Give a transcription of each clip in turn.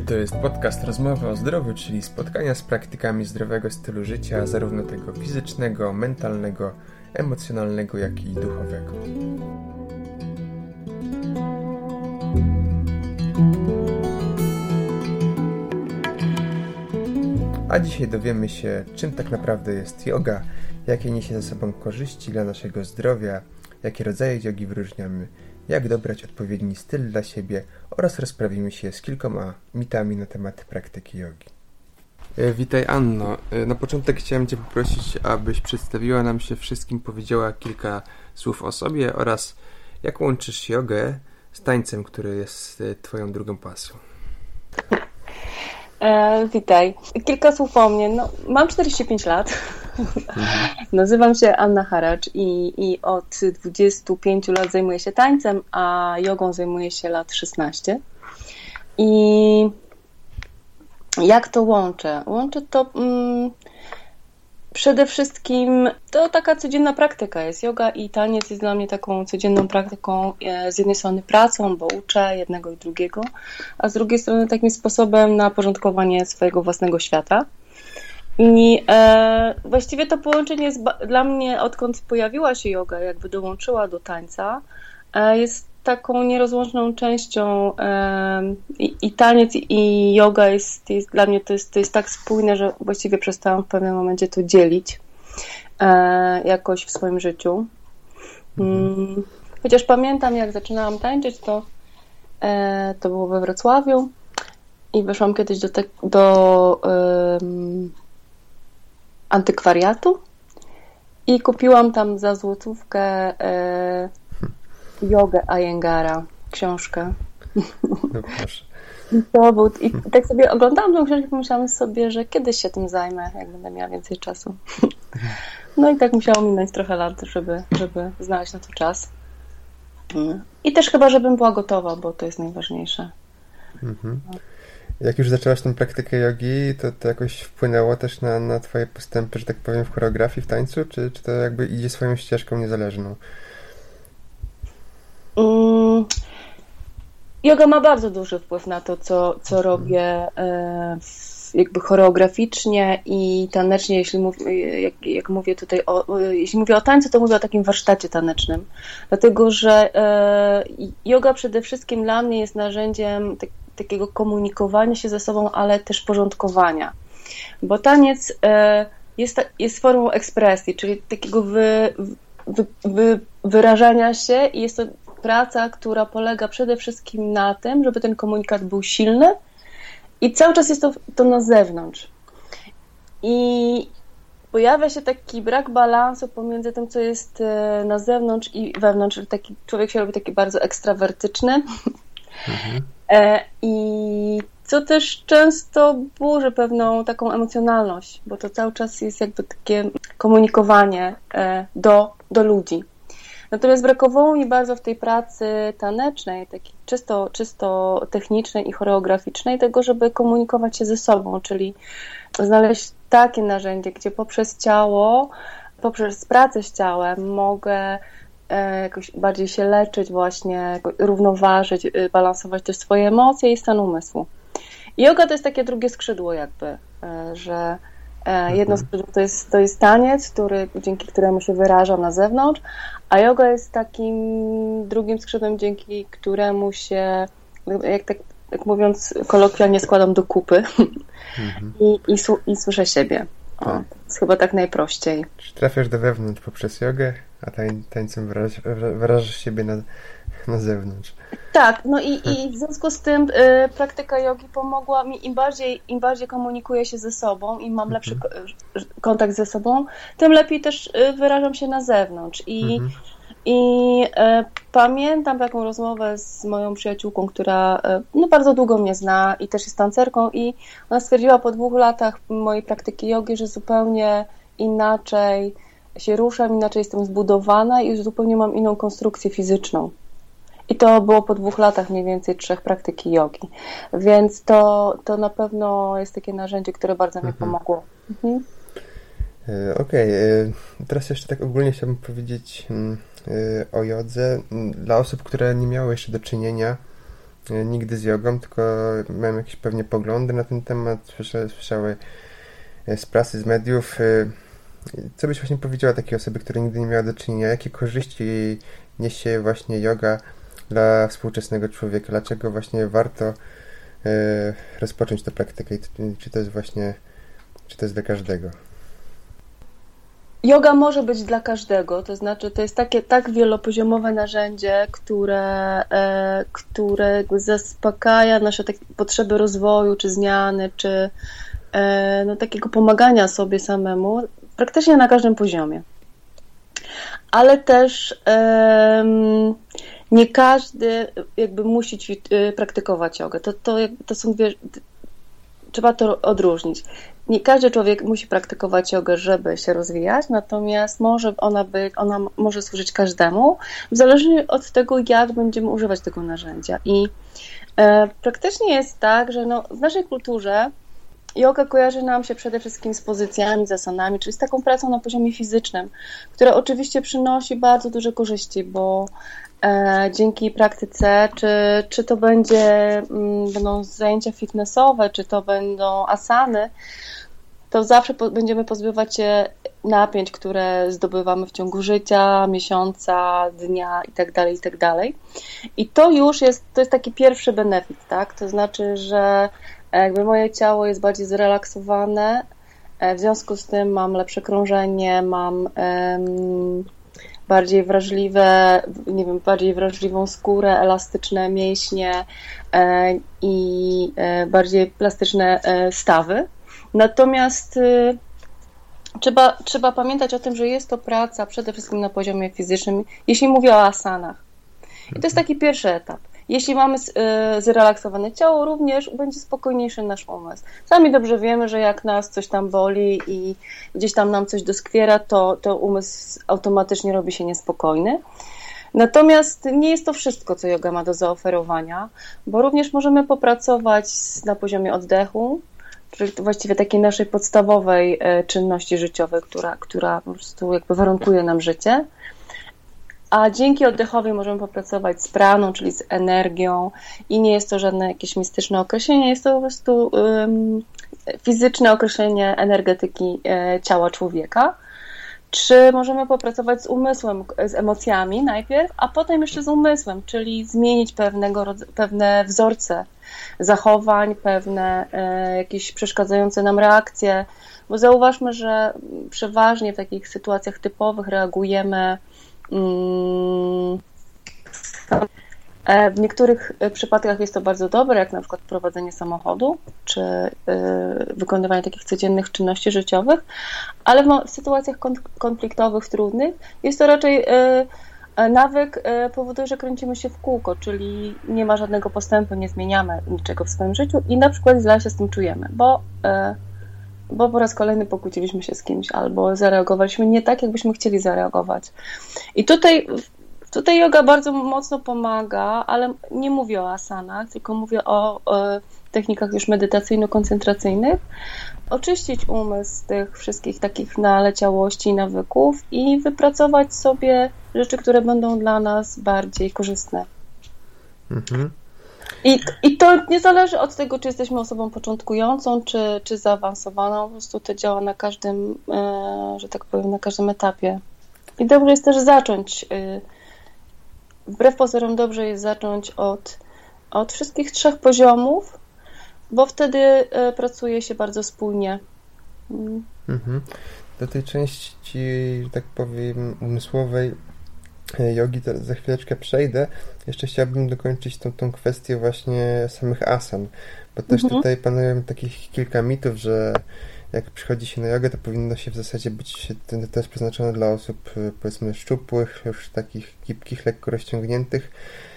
To jest podcast Rozmowy o Zdrowiu, czyli spotkania z praktykami zdrowego stylu życia, zarówno tego fizycznego, mentalnego, emocjonalnego, jak i duchowego. A dzisiaj dowiemy się, czym tak naprawdę jest yoga, jakie niesie ze sobą korzyści dla naszego zdrowia, jakie rodzaje jogi wyróżniamy, jak dobrać odpowiedni styl dla siebie oraz rozprawimy się z kilkoma mitami na temat praktyki jogi. E, witaj Anno. E, na początek chciałem Cię poprosić, abyś przedstawiła nam się wszystkim, powiedziała kilka słów o sobie oraz jak łączysz jogę z tańcem, który jest e, Twoją drugą pasją. E, witaj. Kilka słów o mnie. No, mam 45 lat. Nazywam się Anna Haracz i, i od 25 lat zajmuję się tańcem, a jogą zajmuję się lat 16. I jak to łączę? Łączę to mm, przede wszystkim to taka codzienna praktyka jest. Yoga i taniec jest dla mnie taką codzienną praktyką e, z jednej strony pracą, bo uczę jednego i drugiego, a z drugiej strony takim sposobem na porządkowanie swojego własnego świata. I e, właściwie to połączenie jest dla mnie, odkąd pojawiła się yoga, jakby dołączyła do tańca, e, jest taką nierozłączną częścią i, i, taniec i yoga jest, jest dla mnie to jest, to jest tak spójne, że właściwie przestałam w pewnym momencie to dzielić e, jakoś w swoim życiu. Mm, chociaż pamiętam, jak zaczynałam tańczyć, to, e, to było we Wrocławiu i weszłam kiedyś do, te, do antykwariatu i kupiłam tam za złotówkę e, jogę Ayengara, książkę. No proszę. I, był, I tak sobie oglądałam tą książkę i pomyślałam sobie, że kiedyś się tym zajmę, jak będę miała więcej czasu. No i tak musiało minąć trochę lat, żeby, żeby znaleźć na to czas. I też chyba, żebym była gotowa, bo to jest najważniejsze. Mhm. Jak już zaczęłaś tę praktykę jogi, to to jakoś wpłynęło też na, na twoje postępy, że tak powiem, w choreografii, w tańcu, czy, czy to jakby idzie swoją ścieżką niezależną? Mm, yoga ma bardzo duży wpływ na to, co, co robię e, jakby choreograficznie i tanecznie, jeśli mów, jak, jak mówię tutaj o, jeśli mówię o tańcu, to mówię o takim warsztacie tanecznym. Dlatego, że e, yoga przede wszystkim dla mnie jest narzędziem tak, takiego komunikowania się ze sobą, ale też porządkowania. Bo taniec e, jest, jest formą ekspresji, czyli takiego wy, wy, wy, wyrażania się i jest to praca, która polega przede wszystkim na tym, żeby ten komunikat był silny i cały czas jest to, to na zewnątrz. I pojawia się taki brak balansu pomiędzy tym, co jest e, na zewnątrz i wewnątrz. Taki, człowiek się robi taki bardzo ekstrawertyczny. Mhm. E, I co też często burzy pewną taką emocjonalność, bo to cały czas jest jakby takie komunikowanie e, do, do ludzi. Natomiast brakowało mi bardzo w tej pracy tanecznej, takiej czysto, czysto technicznej i choreograficznej, tego, żeby komunikować się ze sobą, czyli znaleźć takie narzędzie, gdzie poprzez ciało, poprzez pracę z ciałem mogę e, jakoś bardziej się leczyć, właśnie równoważyć, y, balansować też swoje emocje i stan umysłu. Yoga to jest takie drugie skrzydło, jakby, e, że jedno mhm. skrzydło to jest, to jest taniec, który, dzięki któremu się wyrażam na zewnątrz, a yoga jest takim drugim skrzydłem, dzięki któremu się, jak tak jak mówiąc kolokwialnie, składam do kupy mhm. I, i, i, słyszę siebie. O, tak. Jest chyba tak najprościej. Czy trafiasz do wewnątrz poprzez jogę, a tań, tańcem wyrażasz, wyrażasz siebie na, na zewnątrz. Tak, no i, i w związku z tym y, praktyka jogi pomogła mi, im bardziej, im bardziej komunikuję się ze sobą i mam lepszy mhm. kontakt ze sobą, tym lepiej też y, wyrażam się na zewnątrz. I, mhm. i y, pamiętam taką rozmowę z moją przyjaciółką, która y, no, bardzo długo mnie zna i też jest tancerką i ona stwierdziła po dwóch latach mojej praktyki jogi, że zupełnie inaczej się ruszam, inaczej jestem zbudowana i już zupełnie mam inną konstrukcję fizyczną. I to było po dwóch latach mniej więcej trzech praktyki jogi. Więc to, to na pewno jest takie narzędzie, które bardzo mhm. mi pomogło. Mhm. E, okej, okay. E, teraz jeszcze tak ogólnie chciałbym powiedzieć mm, e, o jodze. Mm, dla osób, które nie miały jeszcze do czynienia nigdy z jogą, tylko miałem jakieś pewnie poglądy na ten temat, słyszały, słyszały z prasy, z mediów. Co byś właśnie powiedziała takiej osobie, która nigdy nie miała do czynienia? Jakie korzyści niesie właśnie yoga dla współczesnego człowieka? Dlaczego właśnie warto rozpocząć tę praktykę? Czy to jest właśnie, czy to jest dla każdego? Yoga może być dla każdego, to znaczy to jest takie tak wielopoziomowe narzędzie, które, e, które zaspokaja nasze takie potrzeby rozwoju, czy zmiany, czy e, no, takiego pomagania sobie samemu, praktycznie na każdym poziomie. Ale też e, nie każdy jakby musi e, praktykować jogę. To, to, to są dwie, trzeba to odróżnić nie każdy człowiek musi praktykować jogę, żeby się rozwijać, natomiast może ona być, ona może służyć każdemu, w zależności od tego, jak będziemy używać tego narzędzia. I e, praktycznie jest tak, że no, w naszej kulturze Yoga kojarzy nam się przede wszystkim z pozycjami, zasanami, czyli z taką pracą na poziomie fizycznym, która oczywiście przynosi bardzo duże korzyści, bo e, dzięki praktyce, czy, czy to będzie, m, mm, będą zajęcia fitnessowe, czy to będą asany, to zawsze po, będziemy pozbywać się napięć, które zdobywamy w ciągu życia, miesiąca, dnia itd., tak itd. Tak I to już jest, to jest taki pierwszy benefit, tak? To znaczy, że jakby moje ciało jest bardziej zrelaksowane, e, w związku z tym mam lepsze krążenie, mam um, bardziej wrażliwe, nie wiem, bardziej wrażliwą skórę, elastyczne mięśnie e, i e, bardziej plastyczne e, stawy. Natomiast y, trzeba, trzeba pamiętać o tym, że jest to praca przede wszystkim na poziomie fizycznym, jeśli mówię o asanach. I to jest taki pierwszy etap. Jeśli mamy y, zrelaksowane ciało, również będzie spokojniejszy nasz umysł. Sami dobrze wiemy, że jak nas coś tam boli i gdzieś tam nam coś doskwiera, to, to umysł automatycznie robi się niespokojny. Natomiast nie jest to wszystko, co yoga ma do zaoferowania, bo również możemy popracować na poziomie oddechu, czyli właściwie takiej naszej podstawowej e, czynności życiowej, która, która po prostu jakby warunkuje nam życie. A dzięki oddechowi możemy popracować z praną, czyli z energią i nie jest to żadne jakieś mistyczne określenie, jest to po prostu um, fizyczne określenie energetyki e, ciała człowieka. Czy możemy popracować z umysłem, z emocjami najpierw, a potem jeszcze z umysłem, czyli zmienić pewnego, pewne wzorce zachowań, pewne e, jakieś przeszkadzające nam reakcje, bo zauważmy, że przeważnie w takich sytuacjach typowych reagujemy w niektórych przypadkach jest to bardzo dobre, jak na przykład prowadzenie samochodu, czy e, wykonywanie takich codziennych czynności życiowych, ale w sytuacjach konfliktowych, trudnych jest to raczej E, nawyk e, powoduje, że kręcimy się w kółko, czyli nie ma żadnego postępu, nie zmieniamy niczego w swoim życiu i na przykład źle się z tym czujemy, bo, e, bo po raz kolejny pokłóciliśmy się z kimś albo zareagowaliśmy nie tak, jakbyśmy chcieli zareagować. I tutaj, tutaj yoga bardzo mocno pomaga, ale nie mówię o asanach, tylko mówię o, o technikach już medytacyjno-koncentracyjnych, oczyścić umysł z tych wszystkich takich naleciałości i nawyków i wypracować sobie rzeczy, które będą dla nas bardziej korzystne. Mhm. I, I to nie zależy od tego, czy jesteśmy osobą początkującą, czy, czy zaawansowaną. Po prostu to działa na każdym, e, że tak powiem, na każdym etapie. I dobrze jest też zacząć. E, wbrew pozorom, dobrze jest zacząć od, od wszystkich trzech poziomów, bo wtedy e, pracuje się bardzo spójnie. Mm. Mhm. Do tej części, że tak powiem, umysłowej jogi to za chwileczkę przejdę. Jeszcze chciałbym dokończyć tą, tą kwestię właśnie samych asan, bo też mhm. tutaj panują takich kilka mitów, że jak przychodzi się na jogę, to powinno się w zasadzie być to jest przeznaczone dla osób e, powiedzmy szczupłych, już takich gibkich, lekko rozciągniętych E,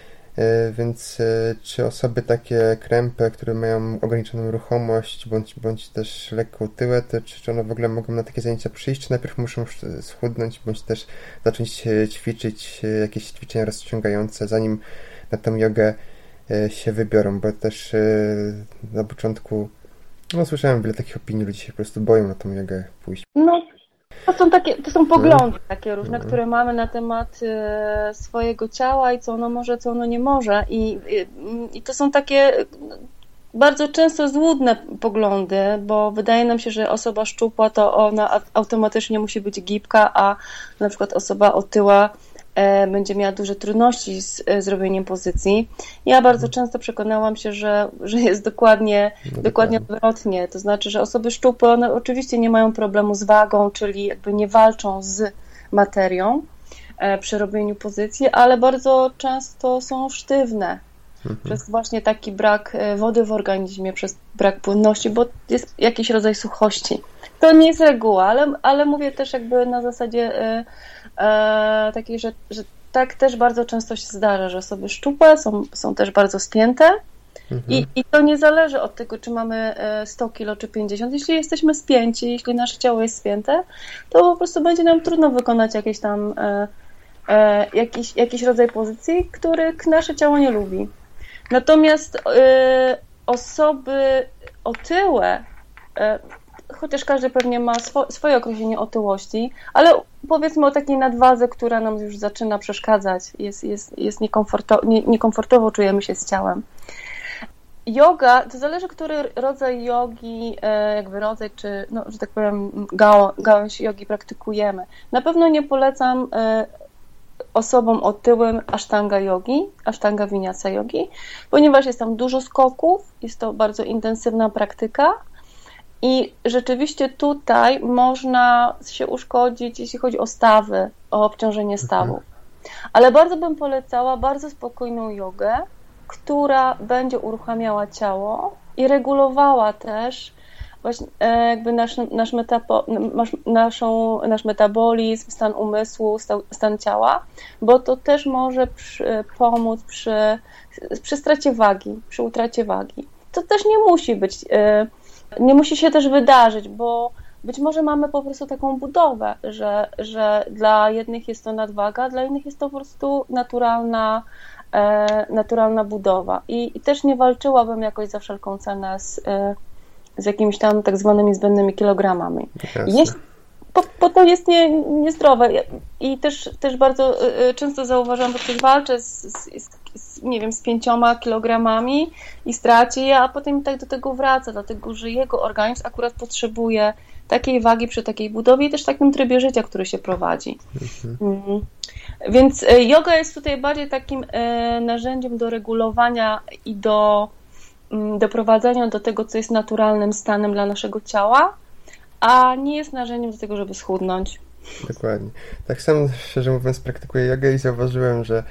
więc e, czy osoby takie krępe, które mają ograniczoną ruchomość, bądź, bądź też lekką tyłę, to czy, czy one w ogóle mogą na takie zajęcia przyjść, czy najpierw muszą schudnąć, bądź też zacząć ćwiczyć e, jakieś ćwiczenia rozciągające, zanim na tą jogę się wybiorą, bo też na początku no słyszałem wiele takich opinii, ludzie się po prostu boją na tą jogę pójść. No. To są, takie, to są poglądy takie różne, które mamy na temat e, swojego ciała i co ono może, co ono nie może. I, i, to są takie bardzo często złudne poglądy, bo wydaje nam się, że osoba szczupła to ona automatycznie musi być gibka, a na przykład osoba otyła będzie miała duże trudności z e, zrobieniem pozycji. Ja bardzo mhm. często przekonałam się, że, że jest dokładnie, no dokładnie odwrotnie. To znaczy, że osoby szczupłe, one oczywiście nie mają problemu z wagą, czyli jakby nie walczą z materią e, przy robieniu pozycji, ale bardzo często są sztywne mhm. przez właśnie taki brak e, wody w organizmie, przez brak płynności, bo jest jakiś rodzaj suchości. To nie jest reguła, ale, ale mówię też jakby na zasadzie e, e, takiej, że, że tak też bardzo często się zdarza, że osoby szczupłe są, są też bardzo spięte, Mhm. I, I to nie zależy od tego, czy mamy 100 e, kilo czy 50. Jeśli jesteśmy spięci, jeśli nasze ciało jest spięte, to po prostu będzie nam trudno wykonać jakieś tam e, e, jakiś, jakiś rodzaj pozycji, których nasze ciało nie lubi. Natomiast y, osoby otyłe, y, chociaż każdy pewnie ma swo, swoje określenie otyłości, ale powiedzmy o takiej nadwadze, która nam już zaczyna przeszkadzać, jest, jest, jest niekomforto, nie, niekomfortowo czujemy się z ciałem. Yoga, to zależy, który rodzaj jogi, e, jakby rodzaj, czy, no, że tak powiem, gałąź jogi praktykujemy. Na pewno nie polecam e, osobom otyłym asztanga yogi, asztanga vinyasa yogi, ponieważ jest tam dużo skoków, jest to bardzo intensywna praktyka i rzeczywiście tutaj można się uszkodzić, jeśli chodzi o stawy, o obciążenie mhm. stawów. Ale bardzo bym polecała bardzo spokojną jogę, która będzie uruchamiała ciało i regulowała też właśnie e, jakby nasz, nasz, metapo, naszą, nasz metabolizm, stan umysłu, stan ciała, bo to też może przy, pomóc przy, przy stracie wagi, przy utracie wagi. To też nie musi być, e, nie musi się też wydarzyć, bo być może mamy po prostu taką budowę, że, że dla jednych jest to nadwaga, dla innych jest to po prostu naturalna, e, naturalna budowa. I, I, też nie walczyłabym jakoś za wszelką cenę z, z jakimiś tam tak zwanymi zbędnymi kilogramami. Jest, bo, bo, to jest nie, niezdrowe i też, też bardzo y, y, często zauważam, że ktoś walczy z, z, z, nie wiem, z pięcioma kilogramami i straci je, a potem tak do tego wraca, dlatego że jego organizm akurat potrzebuje takiej wagi przy takiej budowie i też takim trybie życia, który się prowadzi. Mhm. Mm. Więc y, yoga jest tutaj bardziej takim narzędziem do regulowania i do doprowadzania do tego, co jest naturalnym stanem dla naszego ciała, a nie jest narzędziem do tego, żeby schudnąć. Dokładnie. Tak samo, szczerze mówiąc, praktykuję jogę i zauważyłem, że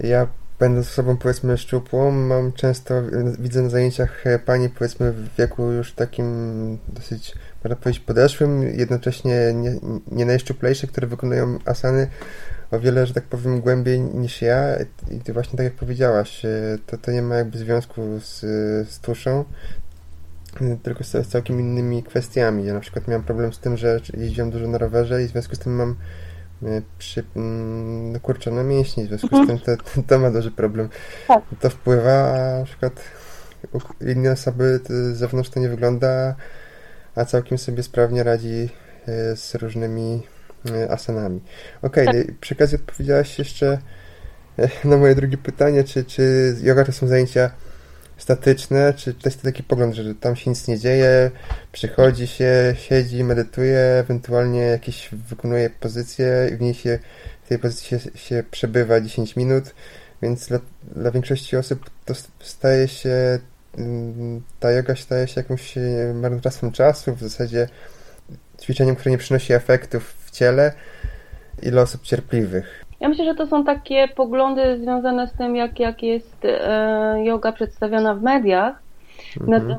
ja będąc osobą powiedzmy szczupłą, mam często, widzę na zajęciach e, pani powiedzmy w wieku już takim dosyć, można powiedzieć, podeszłym, jednocześnie nie, nie najszczuplejsze, które wykonują asany o wiele, że tak powiem, głębiej niż ja i ty właśnie tak jak powiedziałaś, e, to, to nie ma jakby związku z, z tuszą, tylko z, z całkiem innymi kwestiami. Ja na przykład miałem problem z tym, że jeździłem dużo na rowerze i w związku z tym mam e, przy, mm, no kurczone mięśnie, w związku z mhm. tym to, to ma duży problem. Tak. To wpływa, a na przykład u innej osoby z zewnątrz to nie wygląda, a całkiem sobie sprawnie radzi e, z różnymi E, asanami. Okej, okay, tak. przy okazji odpowiedziałaś jeszcze e, na moje drugie pytanie, czy, czy yoga to są zajęcia statyczne, czy to jest taki pogląd, że tam się nic nie dzieje, przychodzi się, siedzi, medytuje, ewentualnie jakieś wykonuje pozycje i w niej się, w tej pozycji się, się przebywa 10 minut, więc dla, dla większości osób to staje się mm, ta yoga staje się jakimś e, marnotrawstwem czasu, w zasadzie ćwiczeniem, które nie przynosi efektów ciele, ile osób cierpliwych. Ja myślę, że to są takie poglądy związane z tym, jak, jak jest e, yoga przedstawiona w mediach. Mhm.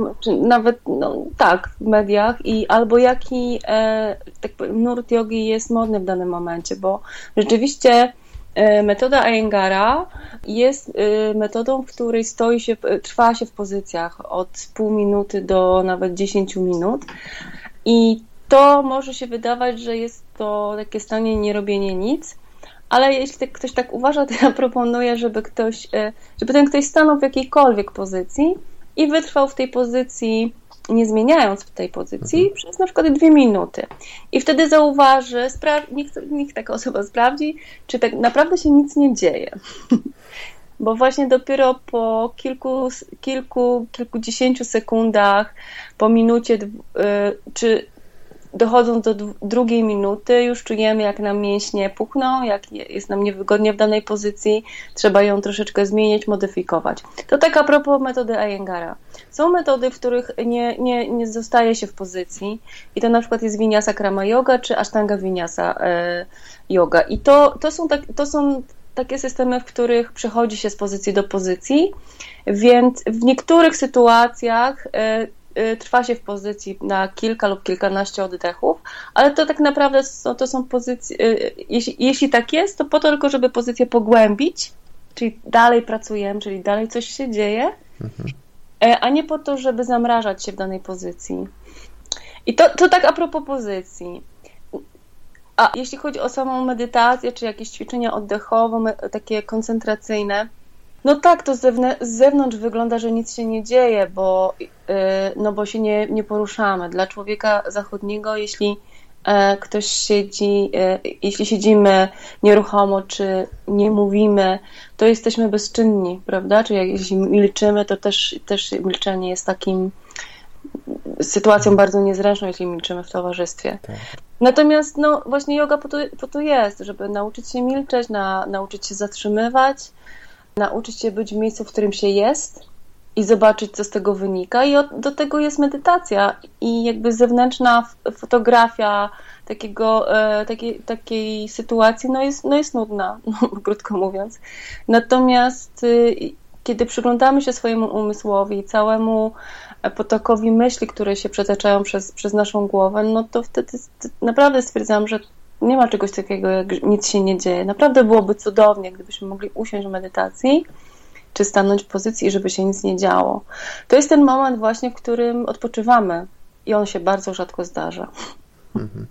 nawet, no, tak, w mediach i albo jaki e, tak powiem, nurt jogi jest modny w danym momencie, bo rzeczywiście e, metoda Iyengar'a jest e, metodą, w której stoi się, trwa się w pozycjach od pół minuty do nawet 10 minut i to może się wydawać, że jest to takie stanie nie robienie nic, ale jeśli tak ktoś tak uważa, to ja proponuję, żeby ktoś, e, żeby ten ktoś stanął w jakiejkolwiek pozycji i wytrwał w tej pozycji nie zmieniając tej pozycji mhm. przez na przykład dwie minuty. I wtedy zauważy, spra- niech, niech taka osoba sprawdzi, czy tak naprawdę się nic nie dzieje. Bo właśnie dopiero po kilku, kilku, kilkudziesięciu sekundach, po minucie, y, czy dochodząc do drugiej minuty, już czujemy, jak nam mięśnie puchną, jak jest nam niewygodnie w danej pozycji, trzeba ją troszeczkę zmienić, modyfikować. To tak a propos metody Ayengara. Są metody, w których nie, nie, nie zostaje się w pozycji i to na przykład jest Vinyasa Krama Yoga czy Ashtanga Vinyasa e, Yoga. I to, to, są tak, to są takie systemy, w których przechodzi się z pozycji do pozycji, więc w niektórych sytuacjach e, trwa się w pozycji na kilka lub kilkanaście oddechów, ale to tak naprawdę są, to są pozycje, y, jeśli, jeśli tak jest, to po to tylko, żeby pozycję pogłębić, czyli dalej pracujemy, czyli dalej coś się dzieje, mhm. E, a nie po to, żeby zamrażać się w danej pozycji. I to, to tak a propos pozycji. A jeśli chodzi o samą medytację, czy jakieś ćwiczenia oddechowe, takie koncentracyjne, no tak, to z zewnątrz wygląda, że nic się nie dzieje, bo, yy, no bo się nie, nie poruszamy. Dla człowieka zachodniego, jeśli e, ktoś siedzi, e, jeśli siedzimy nieruchomo, czy nie mówimy, to jesteśmy bezczynni, prawda? Czy jak, jeśli milczymy, to też, też milczenie jest takim sytuacją bardzo niezręczną, jeśli milczymy w towarzystwie. Tak. Natomiast no, właśnie yoga po to, po to jest, żeby nauczyć się milczeć, na, nauczyć się zatrzymywać, nauczyć się być w miejscu, w którym się jest i zobaczyć, co z tego wynika. I od, do tego jest medytacja i jakby zewnętrzna fotografia takiego, e, takiej, takiej sytuacji no jest, no jest nudna, no, krótko mówiąc. Natomiast y, kiedy przyglądamy się swojemu umysłowi, całemu potokowi myśli, które się przetaczają przez, przez naszą głowę, no to wtedy naprawdę stwierdzam, że nie ma czegoś takiego, jak nic się nie dzieje. Naprawdę byłoby cudownie, gdybyśmy mogli usiąść w medytacji, czy stanąć w pozycji, żeby się nic nie działo. To jest ten moment właśnie, w którym odpoczywamy i on się bardzo rzadko zdarza. Mhm.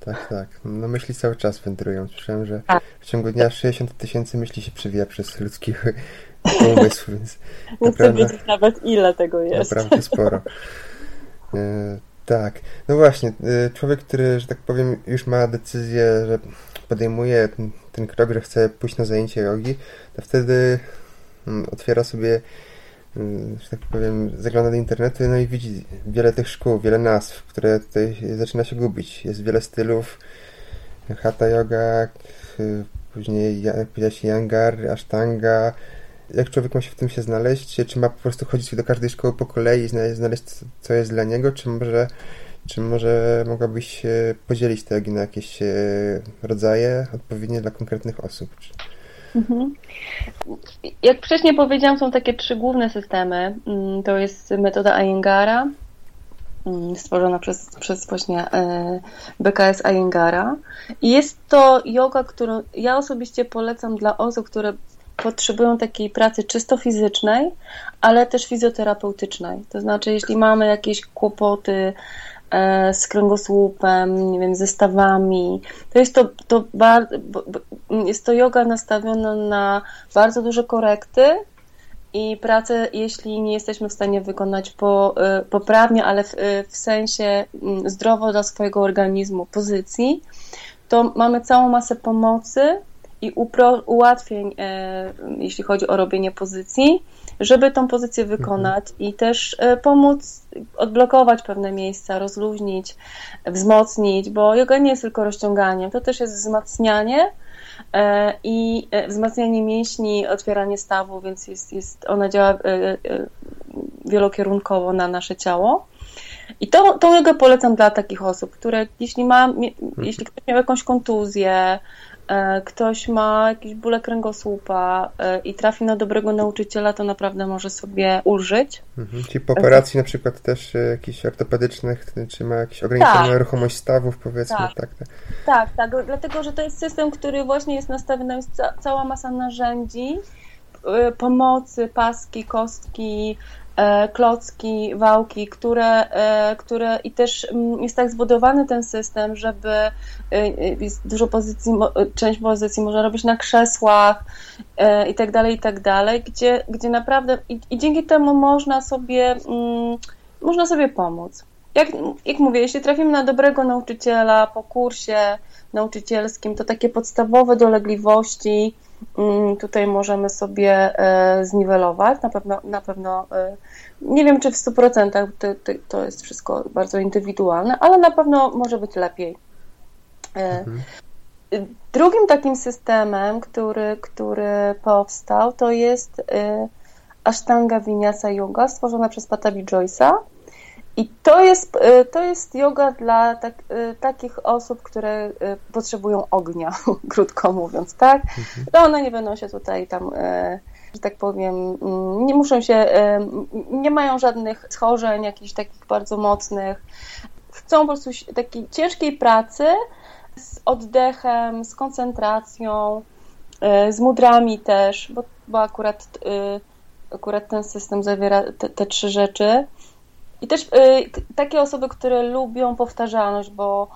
Tak, tak. No myśli cały czas wędrują. Słyszałem, że tak. w ciągu dnia 60 tysięcy myśli się przewija przez ludzki umysł, więc Nie chcę wiedzieć nawet ile tego jest. Naprawdę sporo. Tak, no właśnie, y, człowiek, który, że tak powiem, już ma decyzję, że podejmuje ten, ten krok, że chce pójść na zajęcie jogi, to wtedy mm, otwiera sobie, mm, że tak powiem, zagląda do internetu no i widzi wiele tych szkół, wiele nazw, które tutaj zaczyna się gubić. Jest wiele stylów, hatha yoga, później, jak powiedziałeś, yangar, ashtanga, jak człowiek ma się w tym się znaleźć? Czy ma po prostu chodzić do każdej szkoły po kolei i znaleźć, co jest dla niego? Czy może, czy może mogłabyś podzielić te na jakieś e, rodzaje odpowiednie dla konkretnych osób? Mhm. Jak wcześniej powiedziałam, są takie trzy główne systemy. Mm, to jest metoda Ayengara, mm, stworzona przez, przez właśnie e, BKS Ayengara. I jest to yoga, którą ja osobiście polecam dla osób, które potrzebują takiej pracy czysto fizycznej, ale też fizjoterapeutycznej. To znaczy, jeśli mamy jakieś kłopoty e, z kręgosłupem, nie wiem, ze stawami, to jest to, to bardzo, jest to yoga nastawiona na bardzo duże korekty i pracę, jeśli nie jesteśmy w stanie wykonać po, e, poprawnie, ale w, e, w sensie mm, zdrowo dla swojego organizmu pozycji, to mamy całą masę pomocy, i upro, ułatwień, e, jeśli chodzi o robienie pozycji, żeby tą pozycję mhm. wykonać i też e, pomóc odblokować pewne miejsca, rozluźnić, wzmocnić, bo yoga nie jest tylko rozciąganiem, to też jest wzmacnianie e, i wzmacnianie mięśni, otwieranie stawu, więc jest, jest, ona działa wielokierunkowo na nasze ciało. I to, tą jogę polecam dla takich osób, które jeśli, ma, jeśli ktoś miał jakąś kontuzję, E, ktoś ma jakieś bóle kręgosłupa e, i trafi na dobrego nauczyciela, to naprawdę może sobie ulżyć. Mhm. Czyli po operacji na przykład też e, jakichś ortopedycznych, czy ma jakieś ograniczoną tak. ruchomość stawów, powiedzmy. Tak. Tak, tak. tak, tak, dlatego, że to jest system, który właśnie jest nastawiony, jest cała masa narzędzi, pomocy, paski, kostki, E, klocki, wałki, które, e, które i też mm, jest tak zbudowany ten system, żeby e, jest dużo pozycji, część pozycji można robić na krzesłach i tak dalej, i tak dalej, gdzie, gdzie naprawdę i, i dzięki temu można sobie mm, można sobie pomóc. Jak, jak mówię, jeśli trafimy na dobrego nauczyciela po kursie nauczycielskim, to takie podstawowe dolegliwości tutaj możemy sobie e, zniwelować. Na pewno, na pewno e, nie wiem, czy w 100% to, to jest wszystko bardzo indywidualne, ale na pewno może być lepiej. Mhm. Drugim takim systemem, który, który powstał, to jest Ashtanga Vinyasa Yoga stworzona przez Patabi Joyce'a. I to jest, to jest yoga dla tak, takich osób, które potrzebują ognia, krótko mówiąc, tak? Mhm. To one nie będą się tutaj tam, że tak powiem, nie muszą się, nie mają żadnych schorzeń jakichś takich bardzo mocnych. Chcą po prostu takiej ciężkiej pracy, z oddechem, z koncentracją, z mudrami też, bo, bo akurat, akurat ten system zawiera te, te trzy rzeczy. I też e, takie osoby, które lubią powtarzalność, bo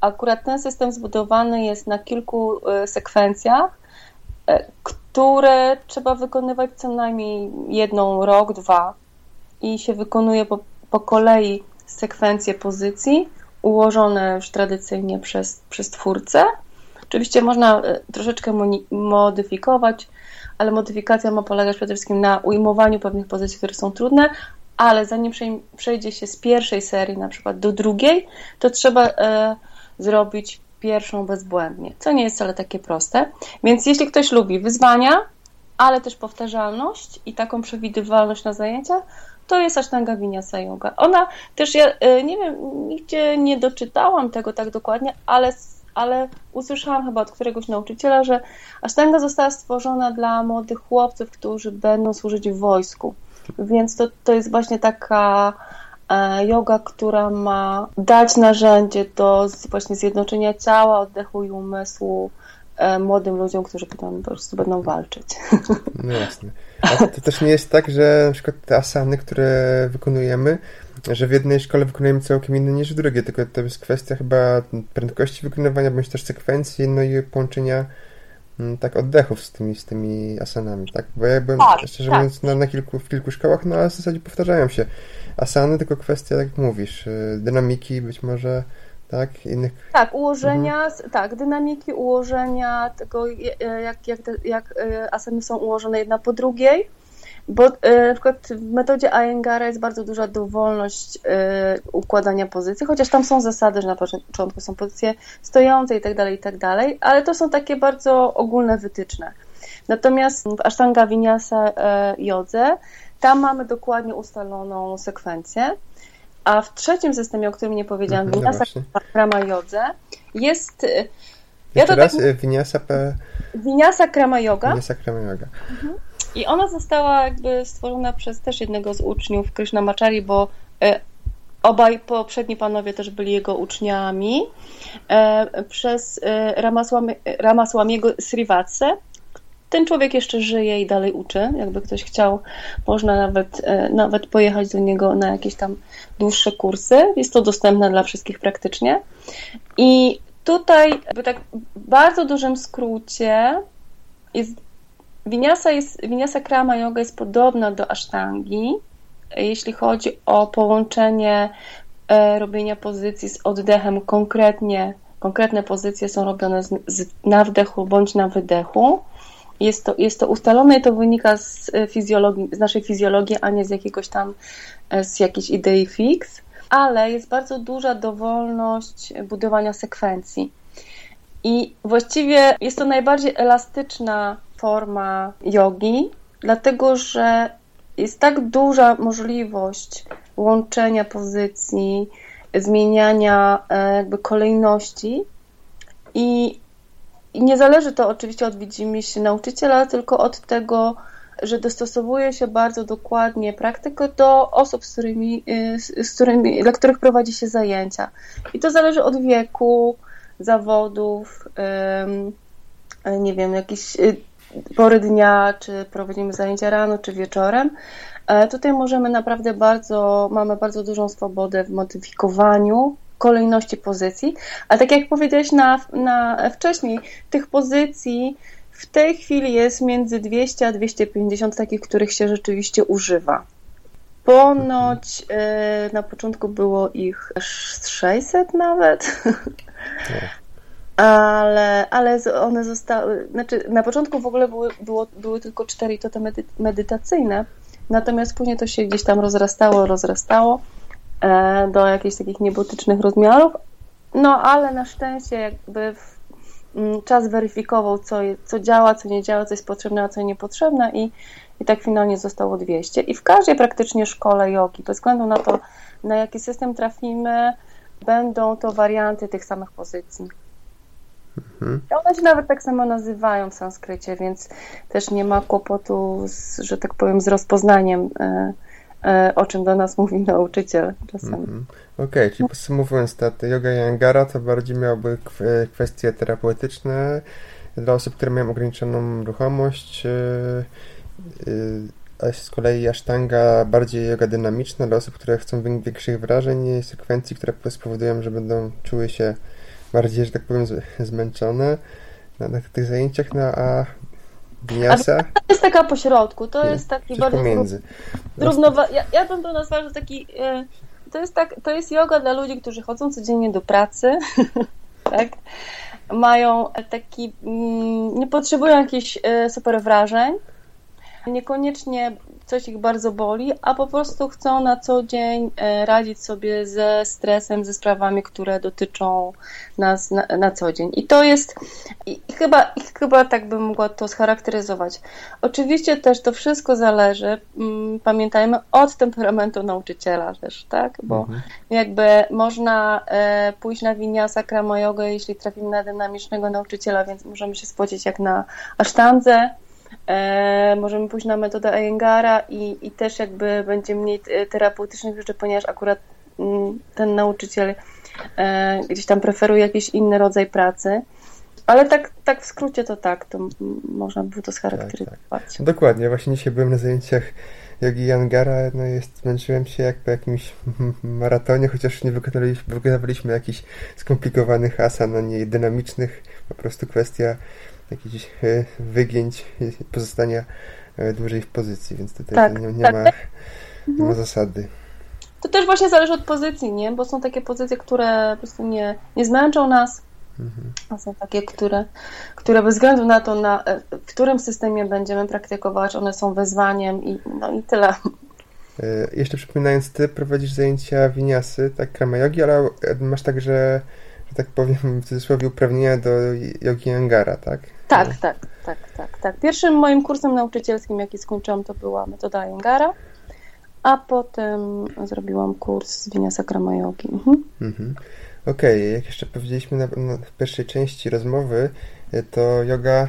akurat ten system zbudowany jest na kilku sekwencjach, które trzeba wykonywać co najmniej jedną rok, dwa i się wykonuje po, po kolei sekwencje pozycji, ułożone już tradycyjnie przez, przez twórcę. Oczywiście można e, troszeczkę modyfikować, ale modyfikacja ma polegać przede wszystkim na ujmowaniu pewnych pozycji, które są trudne, ale zanim przejdzie się z pierwszej serii na przykład do drugiej, to trzeba e, zrobić pierwszą bezbłędnie, co nie jest wcale takie proste. Więc jeśli ktoś lubi wyzwania, ale też powtarzalność i taką przewidywalność na zajęciach, to jest Ashtanga Vinyasa Yoga. Ona też, ja e, nie wiem, nigdzie nie doczytałam tego tak dokładnie, ale, ale usłyszałam chyba od któregoś nauczyciela, że Ashtanga została stworzona dla młodych chłopców, którzy będą służyć w wojsku. Więc to, to jest właśnie taka e, yoga, która ma dać narzędzie do właśnie zjednoczenia ciała, oddechu i umysłu, E, młodym ludziom, którzy potem po prostu będą walczyć. No jasne. A to też nie jest tak, że na przykład te asany, które wykonujemy, że w jednej szkole wykonujemy całkiem inne niż w drugiej, tylko to jest kwestia chyba prędkości wykonywania, bądź też sekwencji, no i połączenia tak oddechów z tymi, z tymi asanami, tak? Bo ja byłem, tak, szczerze tak. mówiąc, na, na kilku, w kilku szkołach, no ale w zasadzie powtarzają się asany, tylko kwestia, jak mówisz, y, dynamiki być może tak? Innych... Tak, ułożenia, mhm. tak, dynamiki ułożenia tego, jak, jak, te, jak e, asany są ułożone jedna po drugiej, bo e, na przykład w metodzie Iyengar'a jest bardzo duża dowolność e, układania pozycji, chociaż tam są zasady, że na początku są pozycje stojące i tak dalej, i tak dalej, ale to są takie bardzo ogólne wytyczne. Natomiast w Ashtanga Vinyasa Jodze tam mamy dokładnie ustaloną sekwencję, a w trzecim systemie, o którym nie powiedziałam, mhm, Vinyasa no Krama Jodze, jest... Ja to raz, tak... Vinyasa... Vinyasa Krama Yoga. Vinyasa Krama Yoga. Mhm. I ona została jakby stworzona przez też jednego z uczniów Krishnamachari, bo y, obaj poprzedni panowie też byli jego uczniami, y, przez Ramaswamiego Srivatse, ten człowiek jeszcze żyje i dalej uczy. Jakby ktoś chciał, można nawet, e, nawet pojechać do niego na jakieś tam dłuższe kursy. Jest to dostępne dla wszystkich praktycznie. I tutaj, jakby tak bardzo dużym skrócie, jest, winiasa, jest, winiasa krama yoga jest podobna do asztangi, jeśli chodzi o połączenie e, robienia pozycji z oddechem konkretnie. Konkretne pozycje są robione z, z, na wdechu bądź na wydechu. Jest to, jest to ustalone i to wynika z, e, fizjologii, z naszej fizjologii, a nie z jakiegoś tam, e, z jakiejś idei fix, ale jest bardzo duża dowolność budowania sekwencji. I właściwie jest to najbardziej elastyczna forma jogi, dlatego że jest tak duża możliwość łączenia pozycji, zmieniania e, jakby kolejności i i nie zależy to oczywiście od widzimisię nauczyciela, tylko od tego, że dostosowuje się bardzo dokładnie praktykę do osób, z którymi, y, z którymi, dla których prowadzi się zajęcia. I to zależy od wieku, zawodów, nie wiem, jakieś y, pory dnia, czy prowadzimy zajęcia rano, czy wieczorem. E, tutaj możemy naprawdę bardzo, mamy bardzo dużą swobodę w modyfikowaniu kolejności pozycji, a tak jak powiedziałeś na, na wcześniej, tych pozycji w tej chwili jest między 200 a 250 takich, których się rzeczywiście używa. Ponoć na początku było ich 600 nawet. ale, ale one zostały, znaczy na początku w ogóle były, było, były tylko cztery to te medy, medytacyjne, natomiast później to się gdzieś tam rozrastało, rozrastało e, do jakichś takich niebotycznych rozmiarów, no ale na szczęście jakby w, czas weryfikował, co, co działa, co nie działa, co jest potrzebne, a co niepotrzebne i, i tak finalnie zostało 200. I w każdej praktycznie szkole jogi, bez względu na to, na jaki system trafimy, będą to warianty tych samych pozycji. Mhm. One się nawet tak samo nazywają w sanskrycie, więc też nie ma kłopotu, z, że tak powiem, z rozpoznaniem, e, o czym do nas mówi nauczyciel czasem. Mhm. Okej, okay, czyli podsumowując, ta yoga Yangara to bardziej miałoby kwestie terapeutyczne dla osób, które mają ograniczoną ruchomość, e, a z kolei Ashtanga bardziej yoga dynamiczna dla osób, które chcą większych wrażeń i sekwencji, które spowodują, że będą czuły się bardziej, że tak powiem, zmęczone na, na tych zajęciach, no a Vinyasa? To jest taka pośrodku, to jest taki bardzo... Pomiędzy. Równowa- ja, ja bym to nazwała, że taki... E, to jest, tak, to jest yoga dla ludzi, którzy chodzą codziennie do pracy, tak? Mają taki... Mm, nie potrzebują jakichś e, super wrażeń, niekoniecznie coś ich bardzo boli, a po prostu chcą na co dzień e, radzić sobie ze stresem, ze sprawami, które dotyczą nas na, na co dzień. I to jest, i chyba, i chyba tak bym mogła to scharakteryzować. Oczywiście też to wszystko zależy, mm, pamiętajmy, od temperamentu nauczyciela też, tak? Bo mhm. jakby można e, pójść na winiasa, krama yoga, jeśli trafimy na dynamicznego nauczyciela, więc możemy się spodziewać jak na asztandze, E, możemy pójść na metodę Ayengara i, i też jakby będzie mniej terapeutycznych rzeczy, ponieważ akurat mm, ten nauczyciel e, gdzieś tam preferuje jakiś inny rodzaj pracy. Ale tak, tak w skrócie to tak, to można by to scharakteryzować. Tak, tak. Dokładnie, właśnie dzisiaj byłem na zajęciach jogi Yangara, no jest, zmęczyłem się jak po jakimś maratonie, chociaż nie wykonaliśmy, wykonywaliśmy jakichś skomplikowanych asan, a nie dynamicznych, po prostu kwestia jakichś e, wygięć, pozostania e, dłużej w pozycji, więc tutaj tak, nie, nie, tak. ma, nie ma mhm. zasady. To też właśnie zależy od pozycji, nie? Bo są takie pozycje, które po prostu nie, nie zmęczą nas, mhm. a są takie, które, które bez względu na to, na, e, w którym systemie będziemy praktykować, one są wyzwaniem i, no i tyle. Jeszcze przypominając, ty prowadzisz zajęcia winiasy, tak, krama jogi, ale masz także tak powiem, w cudzysłowie uprawnienia do jogi Angara, tak? Tak, tak, tak, tak, tak. Pierwszym moim kursem nauczycielskim, jaki skończyłam, to była metoda Angara, a potem zrobiłam kurs z Vinyasa Krama Yogi. Mhm. Mhm. Okej, okay. jak jeszcze powiedzieliśmy na, na, w pierwszej części rozmowy, to yoga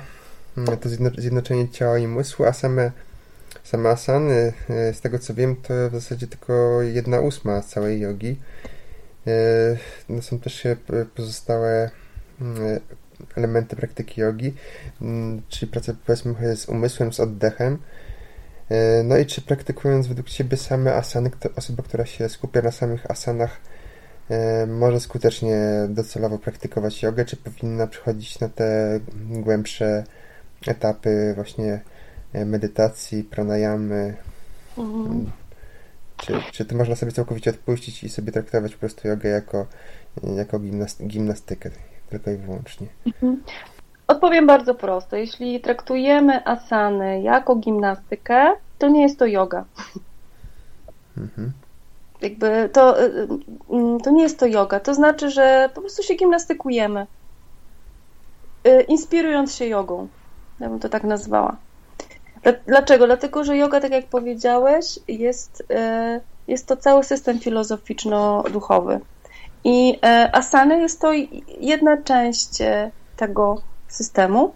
mm, to zjednoczenie ciała i umysłu, a same, same asany, z tego co wiem, to w zasadzie tylko jedna ósma całej jogi. E, no są też pozostałe mm, elementy praktyki jogi, mm, czyli praca powiedzmy z umysłem, z oddechem. E, no i czy praktykując według Ciebie same asany, osoba, która się skupia na samych asanach, e, może skutecznie docelowo praktykować jogę, czy powinna przychodzić na te głębsze etapy właśnie medytacji, pranayamy? Mhm. Czy, czy to można sobie całkowicie odpuścić i sobie traktować po prostu jogę jako, jako gimnastykę, tylko i wyłącznie? Mhm. Odpowiem bardzo prosto. Jeśli traktujemy asany jako gimnastykę, to nie jest to yoga. Mhm. Jakby to, y, y, to nie jest to yoga. To znaczy, że po prostu się gimnastykujemy. Y, inspirując się jogą. Ja bym to tak nazwała. Dlaczego? Dlatego, że yoga, tak jak powiedziałeś, jest, jest to cały system filozoficzno-duchowy. I e, asany jest to jedna część e, tego systemu.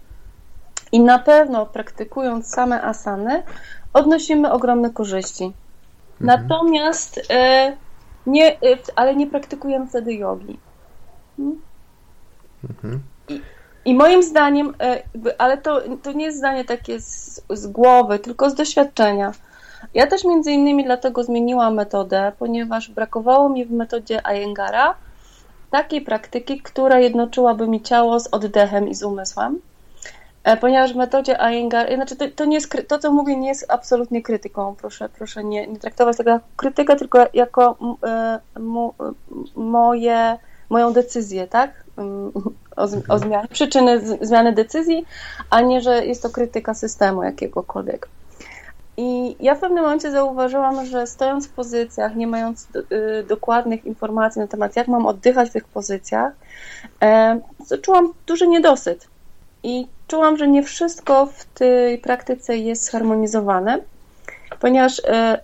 I na pewno praktykując same asany, odnosimy ogromne korzyści. Mhm. Natomiast nie, ale nie praktykujemy wtedy jogi. Hmm? Mhm. I, i moim zdaniem, e, ale to, to nie jest zdanie takie z, z głowy, tylko z doświadczenia. Ja też między innymi dlatego zmieniłam metodę, ponieważ brakowało mi w metodzie Ayengara takiej praktyki, która jednoczyłaby mi ciało z oddechem i z umysłem. E, ponieważ w metodzie Iyengar, znaczy to, to, nie jest, to, co mówię, nie jest absolutnie krytyką, proszę, proszę nie, nie traktować tego jako krytykę, tylko jako e, moje, moją decyzję, tak? Mm, o, o zmianie, przyczyny zmiany decyzji, a nie, że jest to krytyka systemu jakiegokolwiek. I ja w pewnym momencie zauważyłam, że stojąc w pozycjach, nie mając do, y, dokładnych informacji na temat, jak mam oddychać w tych pozycjach, e, czułam duży niedosyt. I czułam, że nie wszystko w tej praktyce jest zharmonizowane, ponieważ e,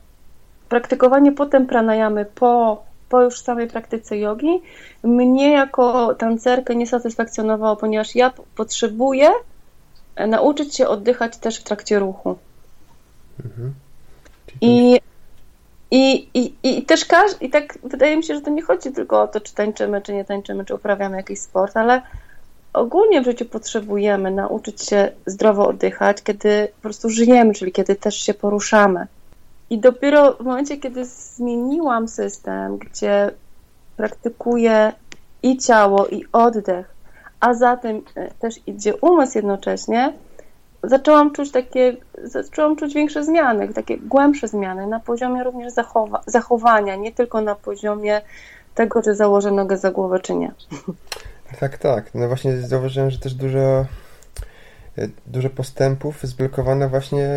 praktykowanie potem pranayamy po, po już samej praktyce jogi mnie jako tancerkę nie satysfakcjonowało, ponieważ ja potrzebuję e, nauczyć się oddychać też w trakcie ruchu. Mhm. I, i, i, I też każdy, i tak wydaje mi się, że to nie chodzi tylko o to, czy tańczymy, czy nie tańczymy, czy uprawiamy jakiś sport, ale ogólnie w życiu potrzebujemy nauczyć się zdrowo oddychać, kiedy po prostu żyjemy, czyli kiedy też się poruszamy. I dopiero w momencie, kiedy zmieniłam system, gdzie praktykuję i ciało, i oddech, a za tym e, też idzie umysł jednocześnie, zaczęłam czuć takie, zaczęłam czuć większe zmiany, takie głębsze zmiany na poziomie również zachowa zachowania, nie tylko na poziomie tego, czy założę nogę za głowę, czy nie. Tak, tak. No właśnie zauważyłem, że też dużo, e, dużo postępów zblokowane właśnie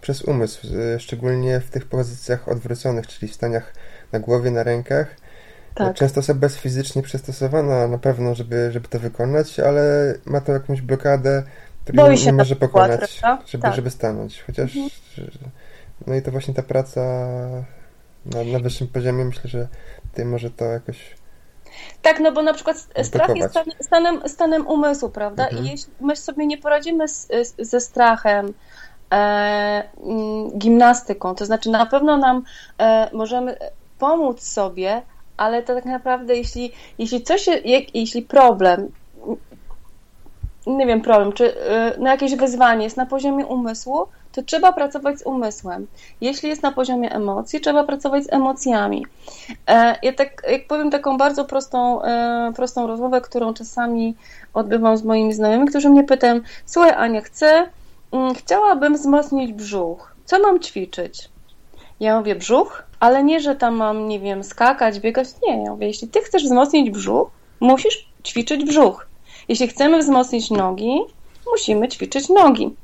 przez umysł, e, szczególnie w tych pozycjach odwróconych, czyli w staniach na głowie, na rękach. Tak. Często osoba jest fizycznie przystosowana na pewno, żeby, żeby to wykonać, ale ma to jakąś blokadę, której nie, nie może pokonać, żeby, tak. żeby stanąć. Chociaż mhm. no i to właśnie ta praca na, na wyższym poziomie myślę, że tutaj może to jakoś tak, no bo na przykład strach jest stan, stanem, stanem umysłu, prawda? Mhm. I jeśli my sobie nie poradzimy z, ze strachem, e, mm, gimnastyką, to znaczy na pewno nam e, możemy pomóc sobie, ale to tak naprawdę jeśli, jeśli coś, jeśli problem nie wiem, problem, czy e, na jakieś wyzwanie jest na poziomie umysłu, to trzeba pracować z umysłem. Jeśli jest na poziomie emocji, trzeba pracować z emocjami. E, ja tak, jak powiem taką bardzo prostą, e, prostą rozmowę, którą czasami odbywam z moimi znajomymi, którzy mnie pytają, słuchaj Ania, chcę, mm, chciałabym wzmocnić brzuch. Co mam ćwiczyć? Ja mówię brzuch, ale nie, że tam mam, nie wiem, skakać, biegać. Nie, ja mówię, jeśli ty chcesz wzmocnić brzuch, musisz ćwiczyć brzuch. Jeśli chcemy wzmocnić nogi, musimy ćwiczyć nogi.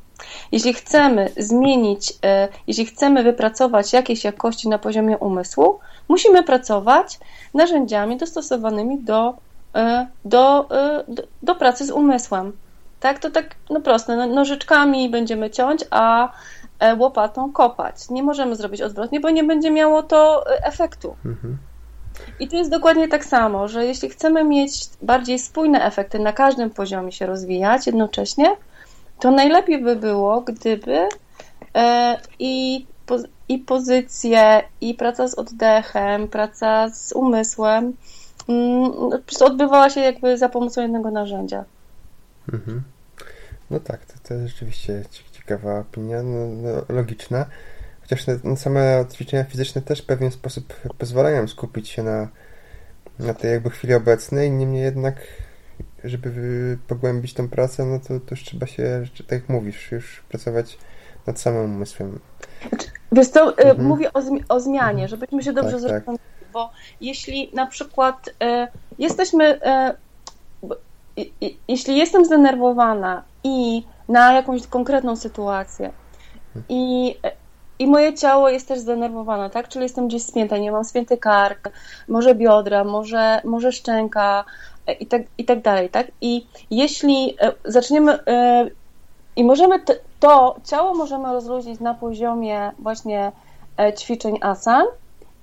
Jeśli chcemy zmienić, e, jeśli chcemy wypracować jakieś jakości na poziomie umysłu, musimy pracować narzędziami dostosowanymi do, e, e, do, do pracy z umysłem. Tak, to tak no proste, no, nożyczkami będziemy ciąć, a łopatą kopać. Nie możemy zrobić odwrotnie, bo nie będzie miało to efektu. Mhm. I tu jest dokładnie tak samo, że jeśli chcemy mieć bardziej spójne efekty na każdym poziomie się rozwijać jednocześnie, to najlepiej by było, gdyby e, i, i pozycje, i praca z oddechem, praca z umysłem mm, odbywała się jakby za pomocą jednego narzędzia. Mhm. No tak, to, to rzeczywiście ciekawa opinia, no, no, logiczna. Chociaż same ćwiczenia fizyczne też w pewien sposób pozwalają skupić się na, na tej jakby chwili obecnej, niemniej jednak żeby pogłębić tą pracę, no to, to już trzeba się, tak jak mówisz, już pracować nad samym umysłem. Wiesz co, y, mhm. mówię o, zmi o zmianie, mhm. żebyśmy się dobrze tak, tak. zrozumieli, tak. bo jeśli na przykład y, jesteśmy, y, jeśli jestem zdenerwowana i na jakąś konkretną sytuację i i moje ciało jest też zdenerwowane, tak? Czyli jestem gdzieś spięta, nie mam spięty kark, może biodra, może, może szczęka, i tak, i tak dalej, tak? I jeśli e, zaczniemy e, i możemy to ciało możemy rozluźnić na poziomie właśnie e, ćwiczeń asan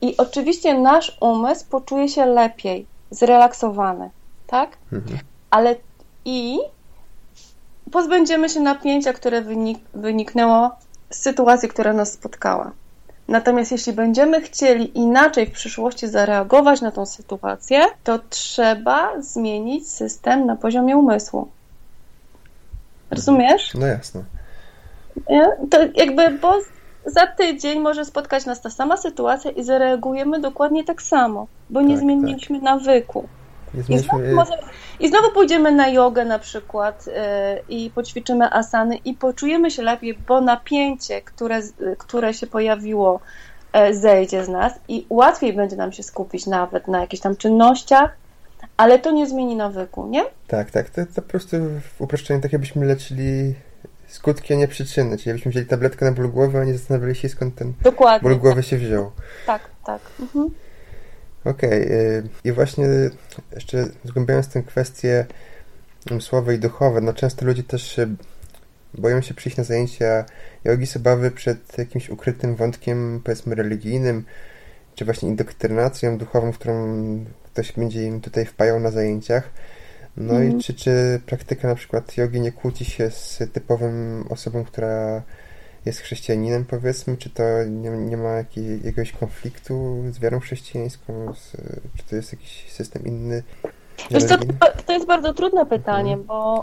i oczywiście nasz umysł poczuje się lepiej, zrelaksowany, tak? Mhm. Ale i pozbędziemy się napięcia, które wynik wyniknęło z sytuacji, która nas spotkała. Natomiast jeśli będziemy chcieli inaczej w przyszłości zareagować na tą sytuację, to trzeba zmienić system na poziomie umysłu. Rozumiesz? No jasne. To jakby, bo za tydzień może spotkać nas ta sama sytuacja i zareagujemy dokładnie tak samo, bo nie tak, zmieniliśmy tak. nawyku. I znowu, może, I znowu pójdziemy na jogę na przykład yy, i poćwiczymy asany i poczujemy się lepiej, bo napięcie, które, które się pojawiło, yy, zejdzie z nas i łatwiej będzie nam się skupić nawet na jakichś tam czynnościach, ale to nie zmieni nawyku, nie? Tak, tak. To, to po prostu w uproszczeniu tak jakbyśmy leczyli skutki, a nie przyczyny. Czyli jakbyśmy wzięli tabletkę na ból głowy, a nie zastanawiali się skąd ten Dokładnie, ból głowy się wziął. Tak, tak. Mhm. Okej. Okay. I właśnie jeszcze zgłębiając tę kwestię słowe i duchowe, no często ludzie też boją się przyjść na zajęcia jogi z obawy przed jakimś ukrytym wątkiem, powiedzmy, religijnym, czy właśnie indoktrynacją duchową, którą ktoś będzie im tutaj wpajał na zajęciach. No mm. i mhm. czy, czy praktyka na przykład jogi nie kłóci się z typowym osobą, która jest chrześcijaninem, powiedzmy, czy to nie, nie ma jakiej, jakiegoś konfliktu z wiarą chrześcijańską, z, czy to jest jakiś system inny? Wiesz co, to, to jest bardzo trudne pytanie, mhm. bo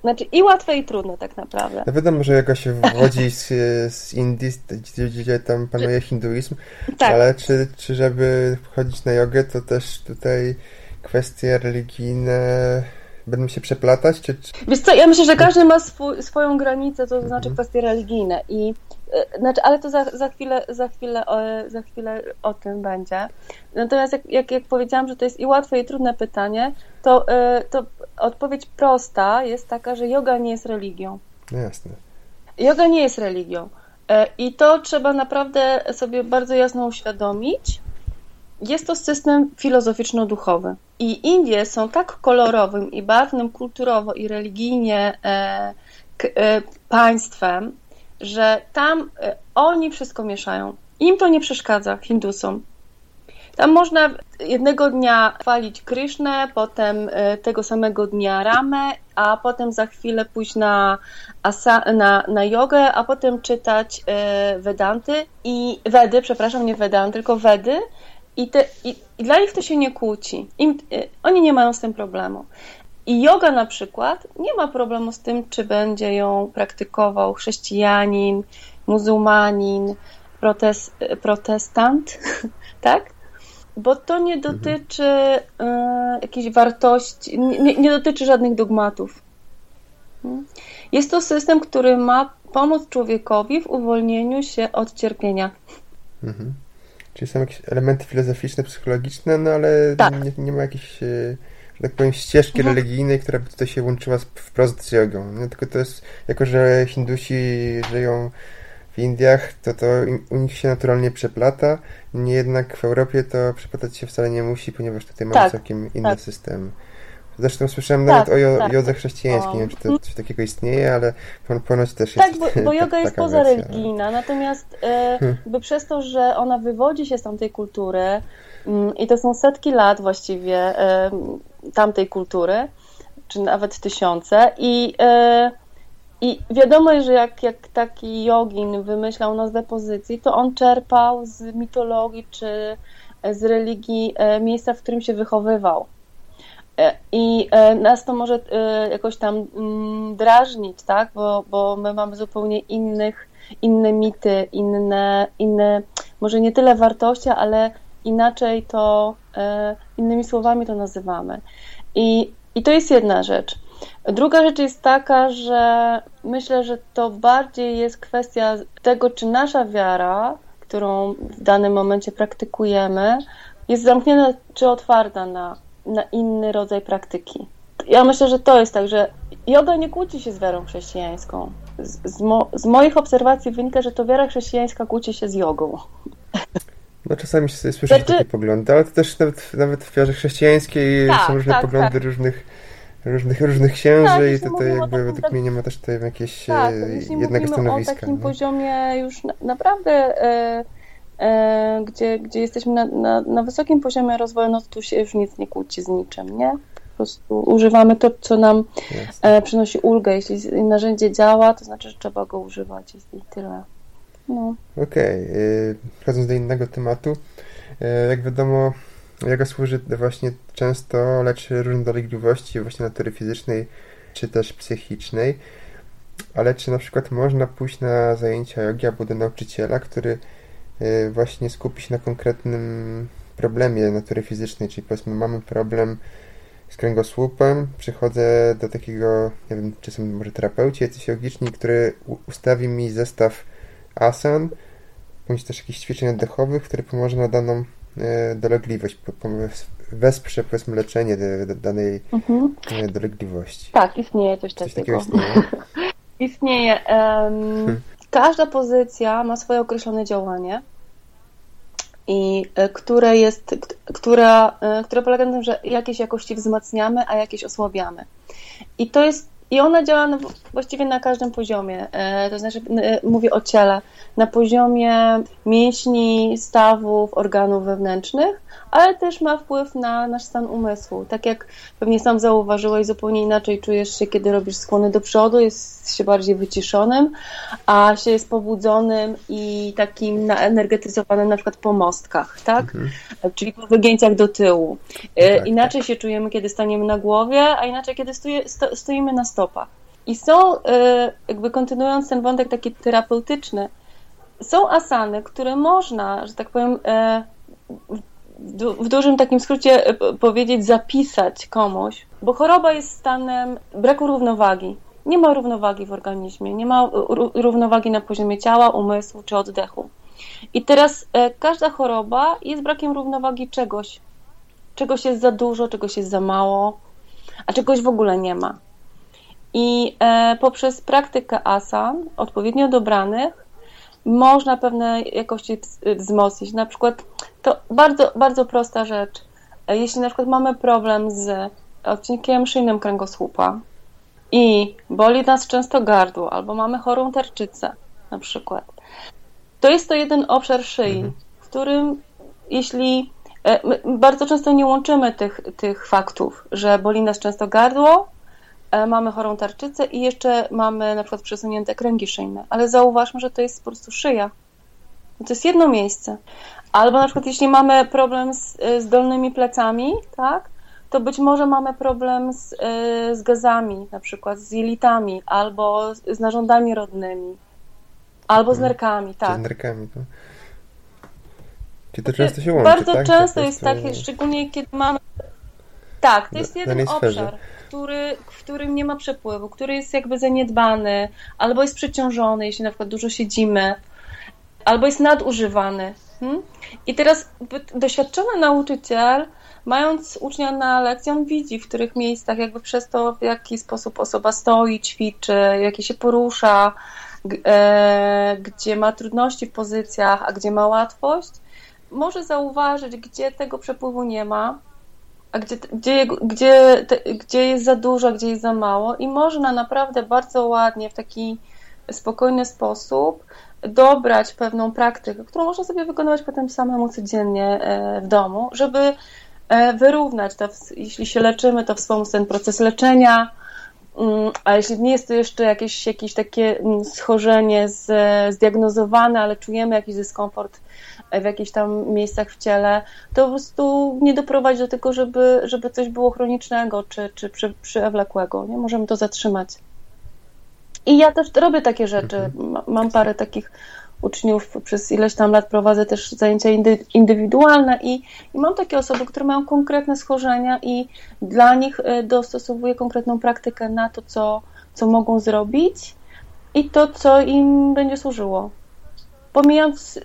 znaczy i łatwe i trudne tak naprawdę. No wiadomo, że jakoś się wywodzi z, z Indii, gdzie, gdzie tam panuje hinduizm, tak. ale czy, czy żeby wchodzić na jogę, to też tutaj kwestie religijne będą się przeplatać? Czy, czy... Wiesz co, ja myślę, że każdy ma swój, swoją granicę, to znaczy mhm. kwestie religijne i e, znaczy, ale to za, za, chwilę, za, chwilę, o, za chwilę o tym będzie. Natomiast jak, jak, jak powiedziałam, że to jest i łatwe i trudne pytanie, to, e, to odpowiedź prosta jest taka, że yoga nie jest religią. No jasne. Yoga nie jest religią. E, I to trzeba naprawdę sobie bardzo jasno uświadomić. Jest to system filozoficzno-duchowy. I Indie są tak kolorowym i barwnym kulturowo i religijnie e, e, państwem, że tam e, oni wszystko mieszają. Im to nie przeszkadza, Hindusom. Tam można jednego dnia chwalić Krishnę, potem e, tego samego dnia Ramę, a potem za chwilę pójść na, asa, na, na jogę, a potem czytać e, Vedanty i Wedy, przepraszam, nie Vedanty, tylko Wedy i, te, i, i dla nich to się nie kłóci. Im, y, oni nie mają z tym problemu. I yoga na przykład nie ma problemu z tym, czy będzie ją praktykował chrześcijanin, muzułmanin, protest, protestant, tak? Bo to nie mhm. dotyczy y, jakiejś wartości, nie, nie, dotyczy żadnych dogmatów. Hmm? Jest to system, który ma pomóc człowiekowi w uwolnieniu się od cierpienia. Mhm. Czyli są jakieś elementy filozoficzne, psychologiczne, no ale tak. nie, nie, ma jakiejś, e, że tak powiem, ścieżki mhm. religijnej, która by tutaj się łączyła z, wprost z jogą. No, tylko to jest, jako że Hindusi żyją w Indiach, to to u nich się naturalnie przeplata, nie jednak w Europie to przeplatać się wcale nie musi, ponieważ tutaj mamy tak, całkiem inny tak. system. Zresztą słyszałem tak, nawet o tak. jodze chrześcijańskiej, nie wiem, czy to coś takiego istnieje, ale ponoć też jest Tak, bo, bo joga jest pozareligijna, natomiast e, hmm. przez to, że ona wywodzi się z tamtej kultury mm, i to są setki lat właściwie e, tamtej kultury, czy nawet tysiące i e, i wiadomo, że jak, jak taki jogin wymyślał nazwę pozycji, to on czerpał z mitologii czy z religii miejsca, w którym się wychowywał. E, I e, nas to może e, jakoś tam mm, drażnić, tak? Bo, bo my mamy zupełnie innych, inne mity, inne, inne, może nie tyle wartości, ale inaczej to, innymi słowami to nazywamy. I, I to jest jedna rzecz. Druga rzecz jest taka, że myślę, że to bardziej jest kwestia tego, czy nasza wiara, którą w danym momencie praktykujemy, jest zamknięta czy otwarta na na inny rodzaj praktyki. Ja myślę, że to jest tak, że yoga nie kłóci się z wiarą chrześcijańską. Z, z, mo, z moich obserwacji wynika, że to wiara chrześcijańska kłóci się z jogą. No czasami słyszę znaczy... takie poglądy, ale to też nawet, nawet w wiarze chrześcijańskiej tak, są różne tak, poglądy tak. różnych różnych, różnych księży tak, i tutaj jakby według tak, mnie nie ma też tutaj jakiegoś tak, jednego stanowiska. o takim no. poziomie już na, naprawdę e, E, gdzie, gdzie jesteśmy na, na, na wysokim poziomie rozwoju, no to tu się już nic nie kłóci z niczym, nie? Po prostu używamy to, co nam e, przynosi ulgę. Jeśli narzędzie działa, to znaczy, że trzeba go używać i tyle. No. Okej, okay. przechodząc do innego tematu, e, jak wiadomo, joga służy właśnie często leczy różne dolegliwości właśnie natury fizycznej czy też psychicznej, ale czy na przykład można pójść na zajęcia jogi albo do nauczyciela, który właśnie skupi się na konkretnym problemie natury fizycznej, czyli powiedzmy mamy problem z kręgosłupem, przychodzę do takiego, nie wiem, czy są może terapeuci, jacyś jogiczni, który ustawi mi zestaw asan, bądź też jakichś ćwiczeń oddechowych, który pomoże na daną e, dolegliwość, wesprze powiedzmy leczenie danej mhm. Dolegliwości. Tak, istnieje coś, coś takiego. istnieje. istnieje. Um, hmm. Każda pozycja ma swoje określone działanie i e, które jest, która, które polega na tym, że jakieś jakości wzmacniamy, a jakieś osłabiamy. I to jest i ona działa właściwie na każdym poziomie. E, to znaczy, e, mówię o ciele, na poziomie mięśni, stawów, organów wewnętrznych, ale też ma wpływ na nasz stan umysłu. Tak jak pewnie sam zauważyłeś, zupełnie inaczej czujesz się, kiedy robisz skłony do przodu, jest się bardziej wyciszonym, a się jest pobudzonym i takim naenergetyzowanym na przykład po mostkach, tak? Mhm. Czyli po wygięciach do tyłu. E, tak, inaczej tak. się czujemy, kiedy staniemy na głowie, a inaczej, kiedy sto, stoimy na I są, e, jakby kontynuując ten wątek taki terapeutyczny, są asany, które można, że tak powiem, e, w dużym takim skrócie e, powiedzieć, zapisać komuś, bo choroba jest stanem braku równowagi. Nie ma równowagi w organizmie, nie ma równowagi na poziomie ciała, umysłu czy oddechu. I teraz każda choroba jest brakiem równowagi czegoś. Czegoś jest za dużo, czegoś jest za mało, a czegoś w ogóle nie ma. I e, poprzez praktykę asan, odpowiednio dobranych, można pewne jakości wzmocnić. Na przykład to bardzo, bardzo prosta rzecz. Jeśli na przykład mamy problem z odcinkiem szyjnym kręgosłupa i boli nas często gardło, albo mamy chorą tarczycę na przykład, to jest to jeden obszar szyi, mhm. w którym jeśli e, bardzo często nie łączymy tych, tych faktów, że boli nas często gardło, e, mamy chorą tarczycę i jeszcze mamy na przykład przesunięte kręgi szyjne, ale zauważmy, że to jest po prostu szyja. To jest jedno miejsce. Albo na przykład jeśli mamy problem z, z dolnymi plecami, tak, to być może mamy problem z, y, z gazami, na przykład z jelitami, albo z, z narządami rodnymi, albo z mhm. nerkami, tak. z nerkami, to... Czyli to często się łączy, Bardzo tak? często jest tak, szczególnie kiedy mamy... Tak, to jest jeden obszar, który, w którym nie ma przepływu, który jest jakby zaniedbany, albo jest przeciążony, jeśli na przykład dużo siedzimy, albo jest nadużywany. Hmm? I teraz doświadczony nauczyciel, mając ucznia na lekcji, on widzi, w których miejscach, jakby przez to, w jaki sposób osoba stoi, ćwiczy, jakie się porusza, e, gdzie ma trudności w pozycjach, a gdzie ma łatwość, może zauważyć, gdzie tego przepływu nie ma, a gdzie, gdzie, gdzie, gdzie jest za dużo, gdzie jest za mało, i można naprawdę bardzo ładnie, w taki spokojny sposób dobrać pewną praktykę, którą można sobie wykonywać potem samemu codziennie e, w domu, żeby e, wyrównać to, jeśli się leczymy, to wspomóc ten proces leczenia, mm, a jeśli nie jest to jeszcze jakieś, jakieś takie mm, schorzenie zdiagnozowane, ale czujemy jakiś dyskomfort e, w jakichś tam miejscach w ciele, to po prostu nie doprowadzi do tego, żeby, żeby coś było chronicznego czy, czy przy, przywlekłego. Nie możemy to zatrzymać. I ja też robię takie rzeczy. Mhm. Mam parę takich uczniów, przez ileś tam lat prowadzę też zajęcia indywidualne i, i mam takie osoby, które mają konkretne schorzenia i dla nich e, dostosowuję konkretną praktykę na to, co, co mogą zrobić i to, co im będzie służyło. Pomijając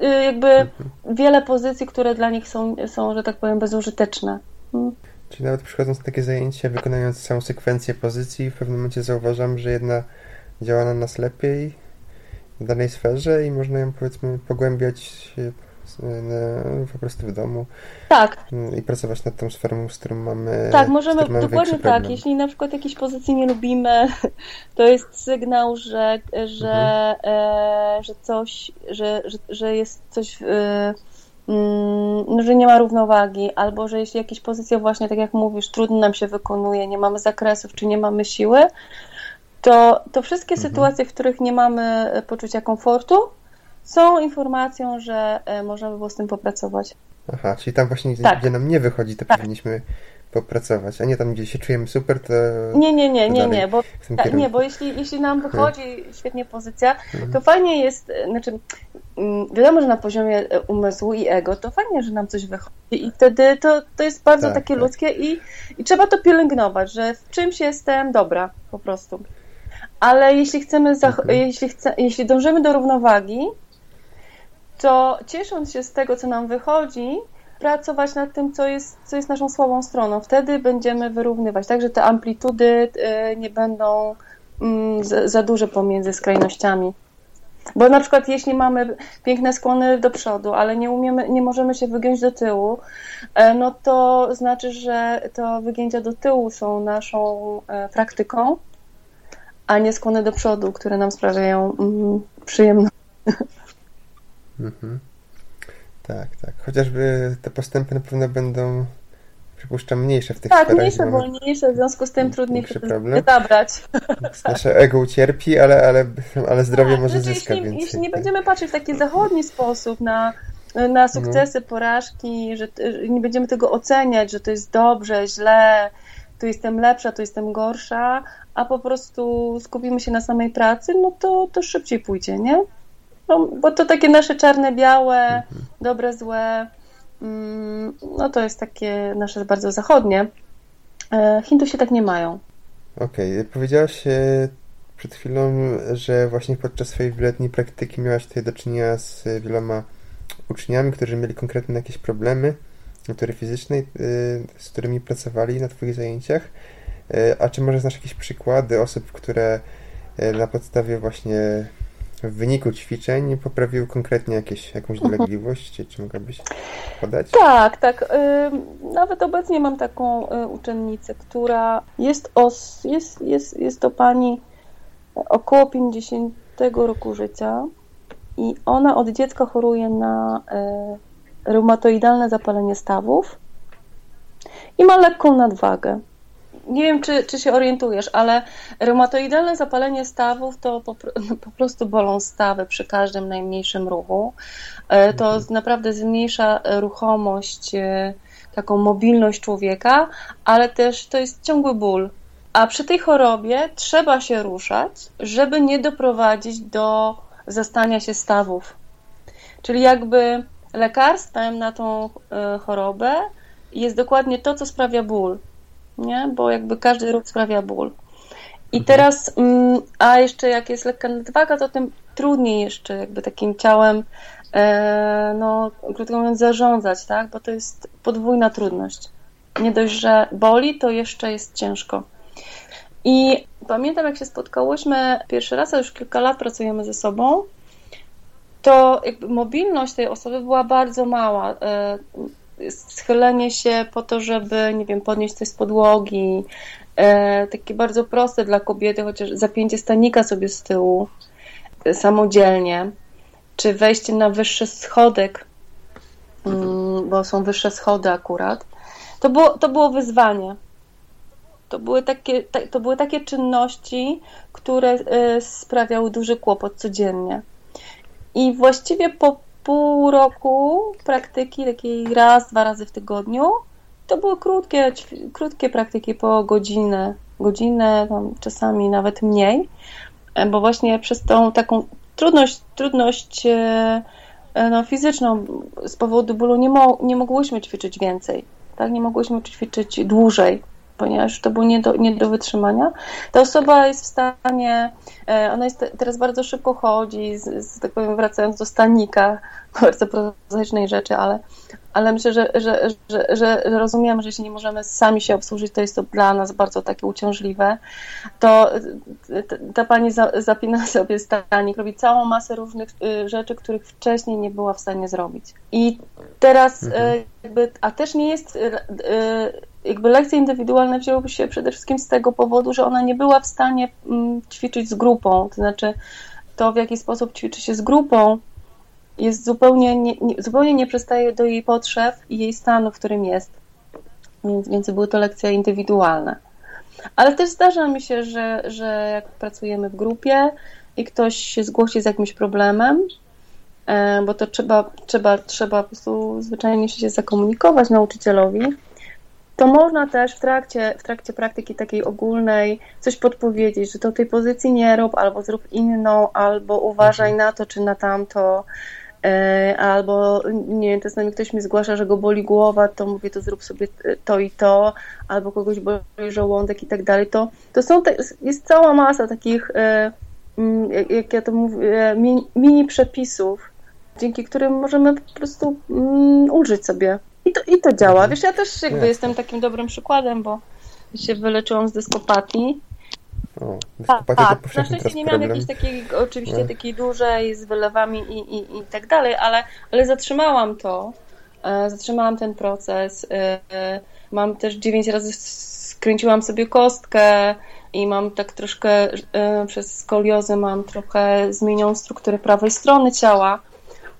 jakby mhm. wiele pozycji, które dla nich są, są że tak powiem, bezużyteczne. Hmm. Czyli nawet przychodząc na takie zajęcia, wykonując całą sekwencję pozycji, w pewnym momencie zauważam, że jedna działa na nas lepiej w danej sferze i można ją powiedzmy pogłębiać po prostu w domu. Tak. I pracować nad tą sferą, z którą mamy. Tak, możemy, mamy dokładnie tak. Jeśli na przykład jakiejś pozycji nie lubimy, to jest sygnał, że, że, mhm. e, że coś, że, że, że jest coś. E, Mm, że nie ma równowagi, albo że jeśli jakieś pozycje właśnie, tak jak mówisz, trudno nam się wykonuje, nie mamy zakresów, czy nie mamy siły, to, to wszystkie mhm. sytuacje, w których nie mamy poczucia komfortu, są informacją, że e, można by było z tym popracować. Aha, czyli tam właśnie, tak. gdzie nam nie wychodzi, to tak. powinniśmy popracować, a nie tam, gdzie się czujemy super, to. Nie, nie, nie, nie, nie, bo, tak, nie, bo jeśli, jeśli nam wychodzi świetnie pozycja, hmm. to fajnie jest, znaczy, mm, wiadomo, że na poziomie e, umysłu i ego, to fajnie, że nam coś wychodzi i wtedy to, to jest bardzo tak, takie tak. ludzkie i, i trzeba to pielęgnować, że w czymś jestem dobra, po prostu. Ale jeśli chcemy, mhm. jeśli, chce, jeśli dążymy do równowagi, to ciesząc się z tego, co nam wychodzi, pracować nad tym, co jest, co jest naszą słabą stroną. Wtedy będziemy wyrównywać, tak, że te amplitudy y, nie będą mm, za duże pomiędzy skrajnościami. Bo na przykład jeśli mamy piękne skłony do przodu, ale nie umiemy, nie możemy się wygiąć do tyłu, e, no to znaczy, że to wygięcia do tyłu są naszą e, praktyką, a nie skłony do przodu, które nam sprawiają mm, przyjemność. Mhm. Tak, tak. Chociażby te postępy na pewno będą, przypuszczam, mniejsze w tych Tak, mniejsze, wolniejsze, w związku z tym trudniej wydabrać. Nasze ego ucierpi, ale, ale, ale zdrowie tak, może znaczy, zyska jeśli, więcej. Jeśli nie będziemy patrzeć w taki zachodni sposób na, na sukcesy, no. porażki, że, że nie będziemy tego oceniać, że to jest dobrze, źle, tu jestem lepsza, tu jestem gorsza, a po prostu skupimy się na samej pracy, no to, to szybciej pójdzie, nie? No, bo to takie nasze czarne, białe, mhm. dobre, złe, mm, no to jest takie nasze bardzo zachodnie. E, Hindusi tak nie mają. Okej, okay. powiedziałaś e, przed chwilą, że właśnie podczas swojej wieloletniej praktyki miałaś tutaj do czynienia z wieloma uczniami, którzy mieli konkretne jakieś problemy natury fizycznej, e, z którymi pracowali na Twoich zajęciach. A czy może znasz jakieś przykłady osób, które na podstawie właśnie w wyniku ćwiczeń poprawiły konkretnie jakieś, jakąś mhm. dolegliwość? Czy, czy mogłabyś podać? Tak, tak. Nawet obecnie mam taką y, uczennicę, która jest, os, jest, jest, jest to pani około 50 roku życia i ona od dziecka choruje na y, reumatoidalne zapalenie stawów i ma lekką nadwagę nie wiem, czy, czy się orientujesz, ale reumatoidalne zapalenie stawów to po, po, prostu bolą stawy przy każdym najmniejszym ruchu. E, to mhm. naprawdę zmniejsza ruchomość, e, taką mobilność człowieka, ale też to jest ciągły ból. A przy tej chorobie trzeba się ruszać, żeby nie doprowadzić do zastania się stawów. Czyli jakby lekarstwem na tą e, chorobę jest dokładnie to, co sprawia ból nie? Bo jakby każdy ruch sprawia ból. I mhm. teraz, mm, a jeszcze jak jest lekka nadwaga, to tym trudniej jeszcze jakby takim ciałem, e, no krótko mówiąc, zarządzać, tak? Bo to jest podwójna trudność. Nie dość, że boli, to jeszcze jest ciężko. I pamiętam, jak się spotkałyśmy pierwszy raz, a już kilka lat pracujemy ze sobą, to jakby mobilność tej osoby była bardzo mała. Schylenie się po to, żeby, nie wiem, podnieść coś z podłogi, e, takie bardzo proste dla kobiety, chociaż zapięcie stanika sobie z tyłu e, samodzielnie, czy wejście na wyższy schodek, mm, bo są wyższe schody akurat, to było, to było wyzwanie. To były, takie, to były takie czynności, które e, sprawiały duży kłopot codziennie. I właściwie po pół roku praktyki, takiej raz, dwa razy w tygodniu. To były krótkie, krótkie praktyki po godzinę, godzinę, tam czasami nawet mniej, e, bo właśnie przez tą taką trudność, trudność e, e, no, fizyczną z powodu bólu nie, mo nie mogłyśmy ćwiczyć więcej, tak? Nie mogłyśmy ćwiczyć dłużej ponieważ to było nie do, nie do wytrzymania. Ta osoba jest w stanie, e, ona jest teraz bardzo szybko chodzi, z, z tak powiem, wracając do stanika, bardzo prozaicznej rzeczy, ale, ale myślę, że, że, że, że, rozumiemy, że jeśli nie możemy sami się obsłużyć, to jest to dla nas bardzo takie uciążliwe, to ta pani zapina sobie stanik, robi całą masę różnych y, rzeczy, których wcześniej nie była w stanie zrobić. I teraz mhm. jakby, a też nie jest y, jakby lekcje indywidualne wzięłyby się przede wszystkim z tego powodu, że ona nie była w stanie mm, ćwiczyć z grupą, to znaczy to w jaki sposób ćwiczy się z grupą jest zupełnie nie, nie, zupełnie nie przystaje do jej potrzeb i jej stanu, w którym jest. Więc, więc były to lekcje indywidualne. Ale też zdarza mi się, że, że jak pracujemy w grupie i ktoś się zgłosi z jakimś problemem, e, bo to trzeba, trzeba, trzeba po prostu zwyczajnie się zakomunikować nauczycielowi, to można też w trakcie, w trakcie praktyki takiej ogólnej coś podpowiedzieć, że to tej pozycji nie rób, albo zrób inną, albo uważaj mhm. na to czy na tamto, e, albo nie wiem, czasami ktoś mi zgłasza, że go boli głowa, to mówię, to zrób sobie to i to, albo kogoś boli żołądek i tak dalej. To, to są te, jest cała masa takich, e, jak ja to mówię, mini, mini przepisów, dzięki którym możemy po prostu mm, użyć sobie i to, I to działa. Mhm. Wiesz, ja też jakby jestem takim dobrym przykładem, bo się wyleczyłam z dyskopatii. O, tak, tak. na szczęście nie miałam jakiejś takiej, oczywiście takiej dużej z wylewami i, i, i tak dalej, ale, ale zatrzymałam to. E, zatrzymałam ten proces. E, mam też dziewięć razy skręciłam sobie kostkę i mam tak troszkę e, przez skoliozę mam trochę zmienioną strukturę prawej strony ciała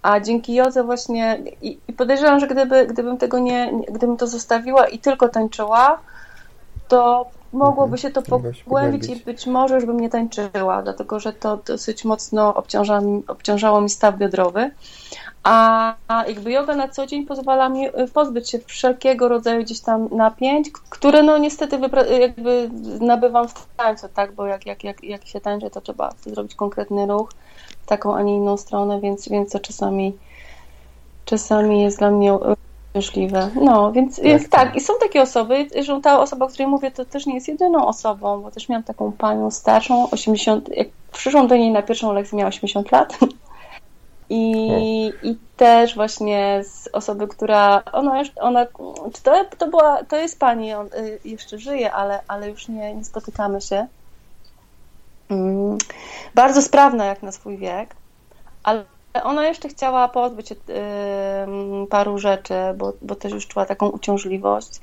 a dzięki jodze właśnie i, i podejrzewam, że gdyby, gdybym tego nie, gdybym to zostawiła i tylko tańczyła, to mogłoby się to mhm. pogłębić i być może już bym nie tańczyła, dlatego że to dosyć mocno obciąża, obciążało mi staw biodrowy. A, jakby yoga na co dzień pozwala mi y, pozbyć się wszelkiego rodzaju gdzieś tam napięć, które no niestety jakby nabywam w tańcu, tak, bo jak, jak, jak, jak się tańczy, to trzeba zrobić konkretny ruch taką, a nie inną stronę, więc, więc to czasami, czasami jest dla mnie uciążliwe. No, więc tak, jest tak. I są takie osoby, że ta osoba, o której mówię, to też nie jest jedyną osobą, bo też miałam taką panią starszą, 80, jak przyszłam do niej na pierwszą lekcję, miała 80 lat. I, I też właśnie z osoby, która, ona już, ona, czy to, to była, to jest pani, on y, jeszcze żyje, ale, ale już nie, nie spotykamy się. Mm, bardzo sprawna jak na swój wiek, ale ona jeszcze chciała pozbyć się paru rzeczy, bo, bo też już czuła taką uciążliwość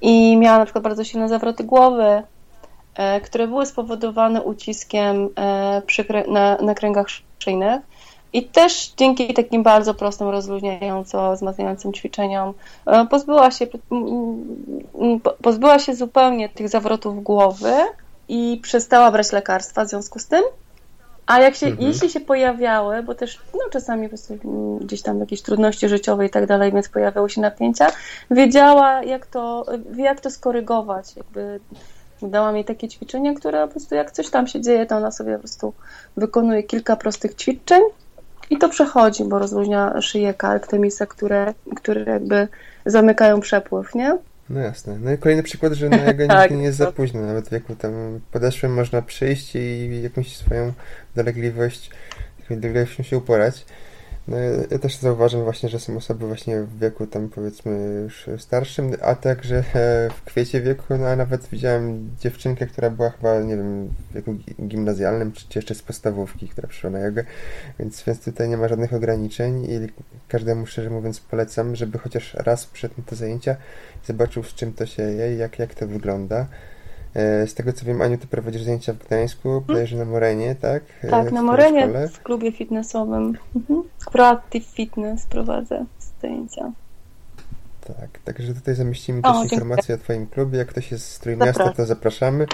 i miała na przykład bardzo silne zawroty głowy, e, które były spowodowane uciskiem e, na, na kręgach szyjnych. I też dzięki takim bardzo prostym, rozluźniająco, wzmacniającym ćwiczeniom e, pozbyła się, pozbyła się zupełnie tych zawrotów głowy, i przestała brać lekarstwa w związku z tym. A jak się, mhm. jeśli się pojawiały, bo też no, czasami po prostu gdzieś tam jakieś trudności życiowe i tak dalej, więc pojawiały się napięcia, wiedziała, jak to, jak to skorygować. Jakby dała mi takie ćwiczenia, które po prostu jak coś tam się dzieje, to ona sobie po prostu wykonuje kilka prostych ćwiczeń i to przechodzi, bo rozluźnia szyję kark, te miejsca, które, które jakby zamykają przepływ, nie? No jasne. No i kolejny przykład, że na jego tak, nie jest za późno. Nawet w wieku tam podeszłym można przyjść i jakąś swoją dolegliwość, dolegliwością się uporać. No, ja też zauważam właśnie, że są osoby właśnie w wieku tam powiedzmy już starszym, a także w kwiecie wieku, no a nawet widziałem dziewczynkę, która była chyba, nie wiem, w wieku gimnazjalnym, czy jeszcze z podstawówki, która przyszła na jogę, więc, więc tutaj nie ma żadnych ograniczeń i każdemu szczerze mówiąc polecam, żeby chociaż raz przed te zajęcia zobaczył z czym to się je jak, jak to wygląda. E, z tego co wiem, Aniu, ty prowadzisz zajęcia w Gdańsku, bodajże na Morenie, tak? E, tak, na Morenie szkole. w klubie fitnessowym. Mhm. Proactive Fitness prowadzę zajęcia. Tak, także tutaj zamieścimy o, też informacje o Twoim klubie. Jak ktoś jest z Trójmiasta, to zapraszamy.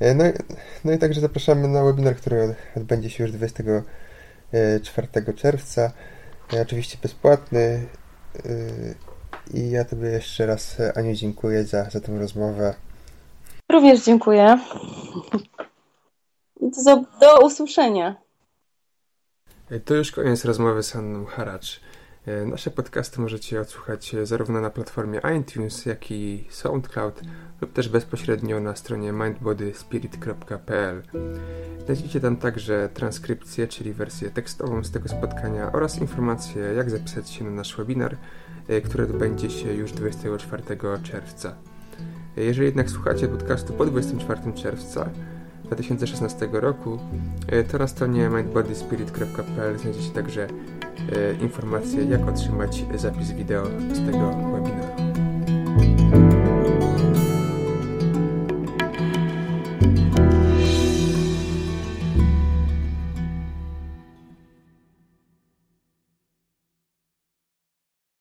E, no, no i także zapraszamy na webinar, który odbędzie się już 24 czerwca. Oczywiście bezpłatny. I ja Tobie jeszcze raz, Aniu, dziękuję za, za tę rozmowę. Również dziękuję. Do, do usłyszenia. To już koniec rozmowy z Anną Haracz. Nasze podcasty możecie odsłuchać zarówno na platformie iTunes, jak i SoundCloud lub też bezpośrednio na stronie mindbodyspirit.pl. Znajdziecie tam także transkrypcję, czyli wersję tekstową z tego spotkania oraz informacje, jak zapisać się na nasz webinar, który odbędzie się już 24 czerwca. Jeżeli jednak słuchacie podcastu po 24 czerwca 2016 roku, e, to na stronie mindbodyspirit.pl znajdziecie także e, informacje, jak otrzymać zapis wideo z tego webinaru.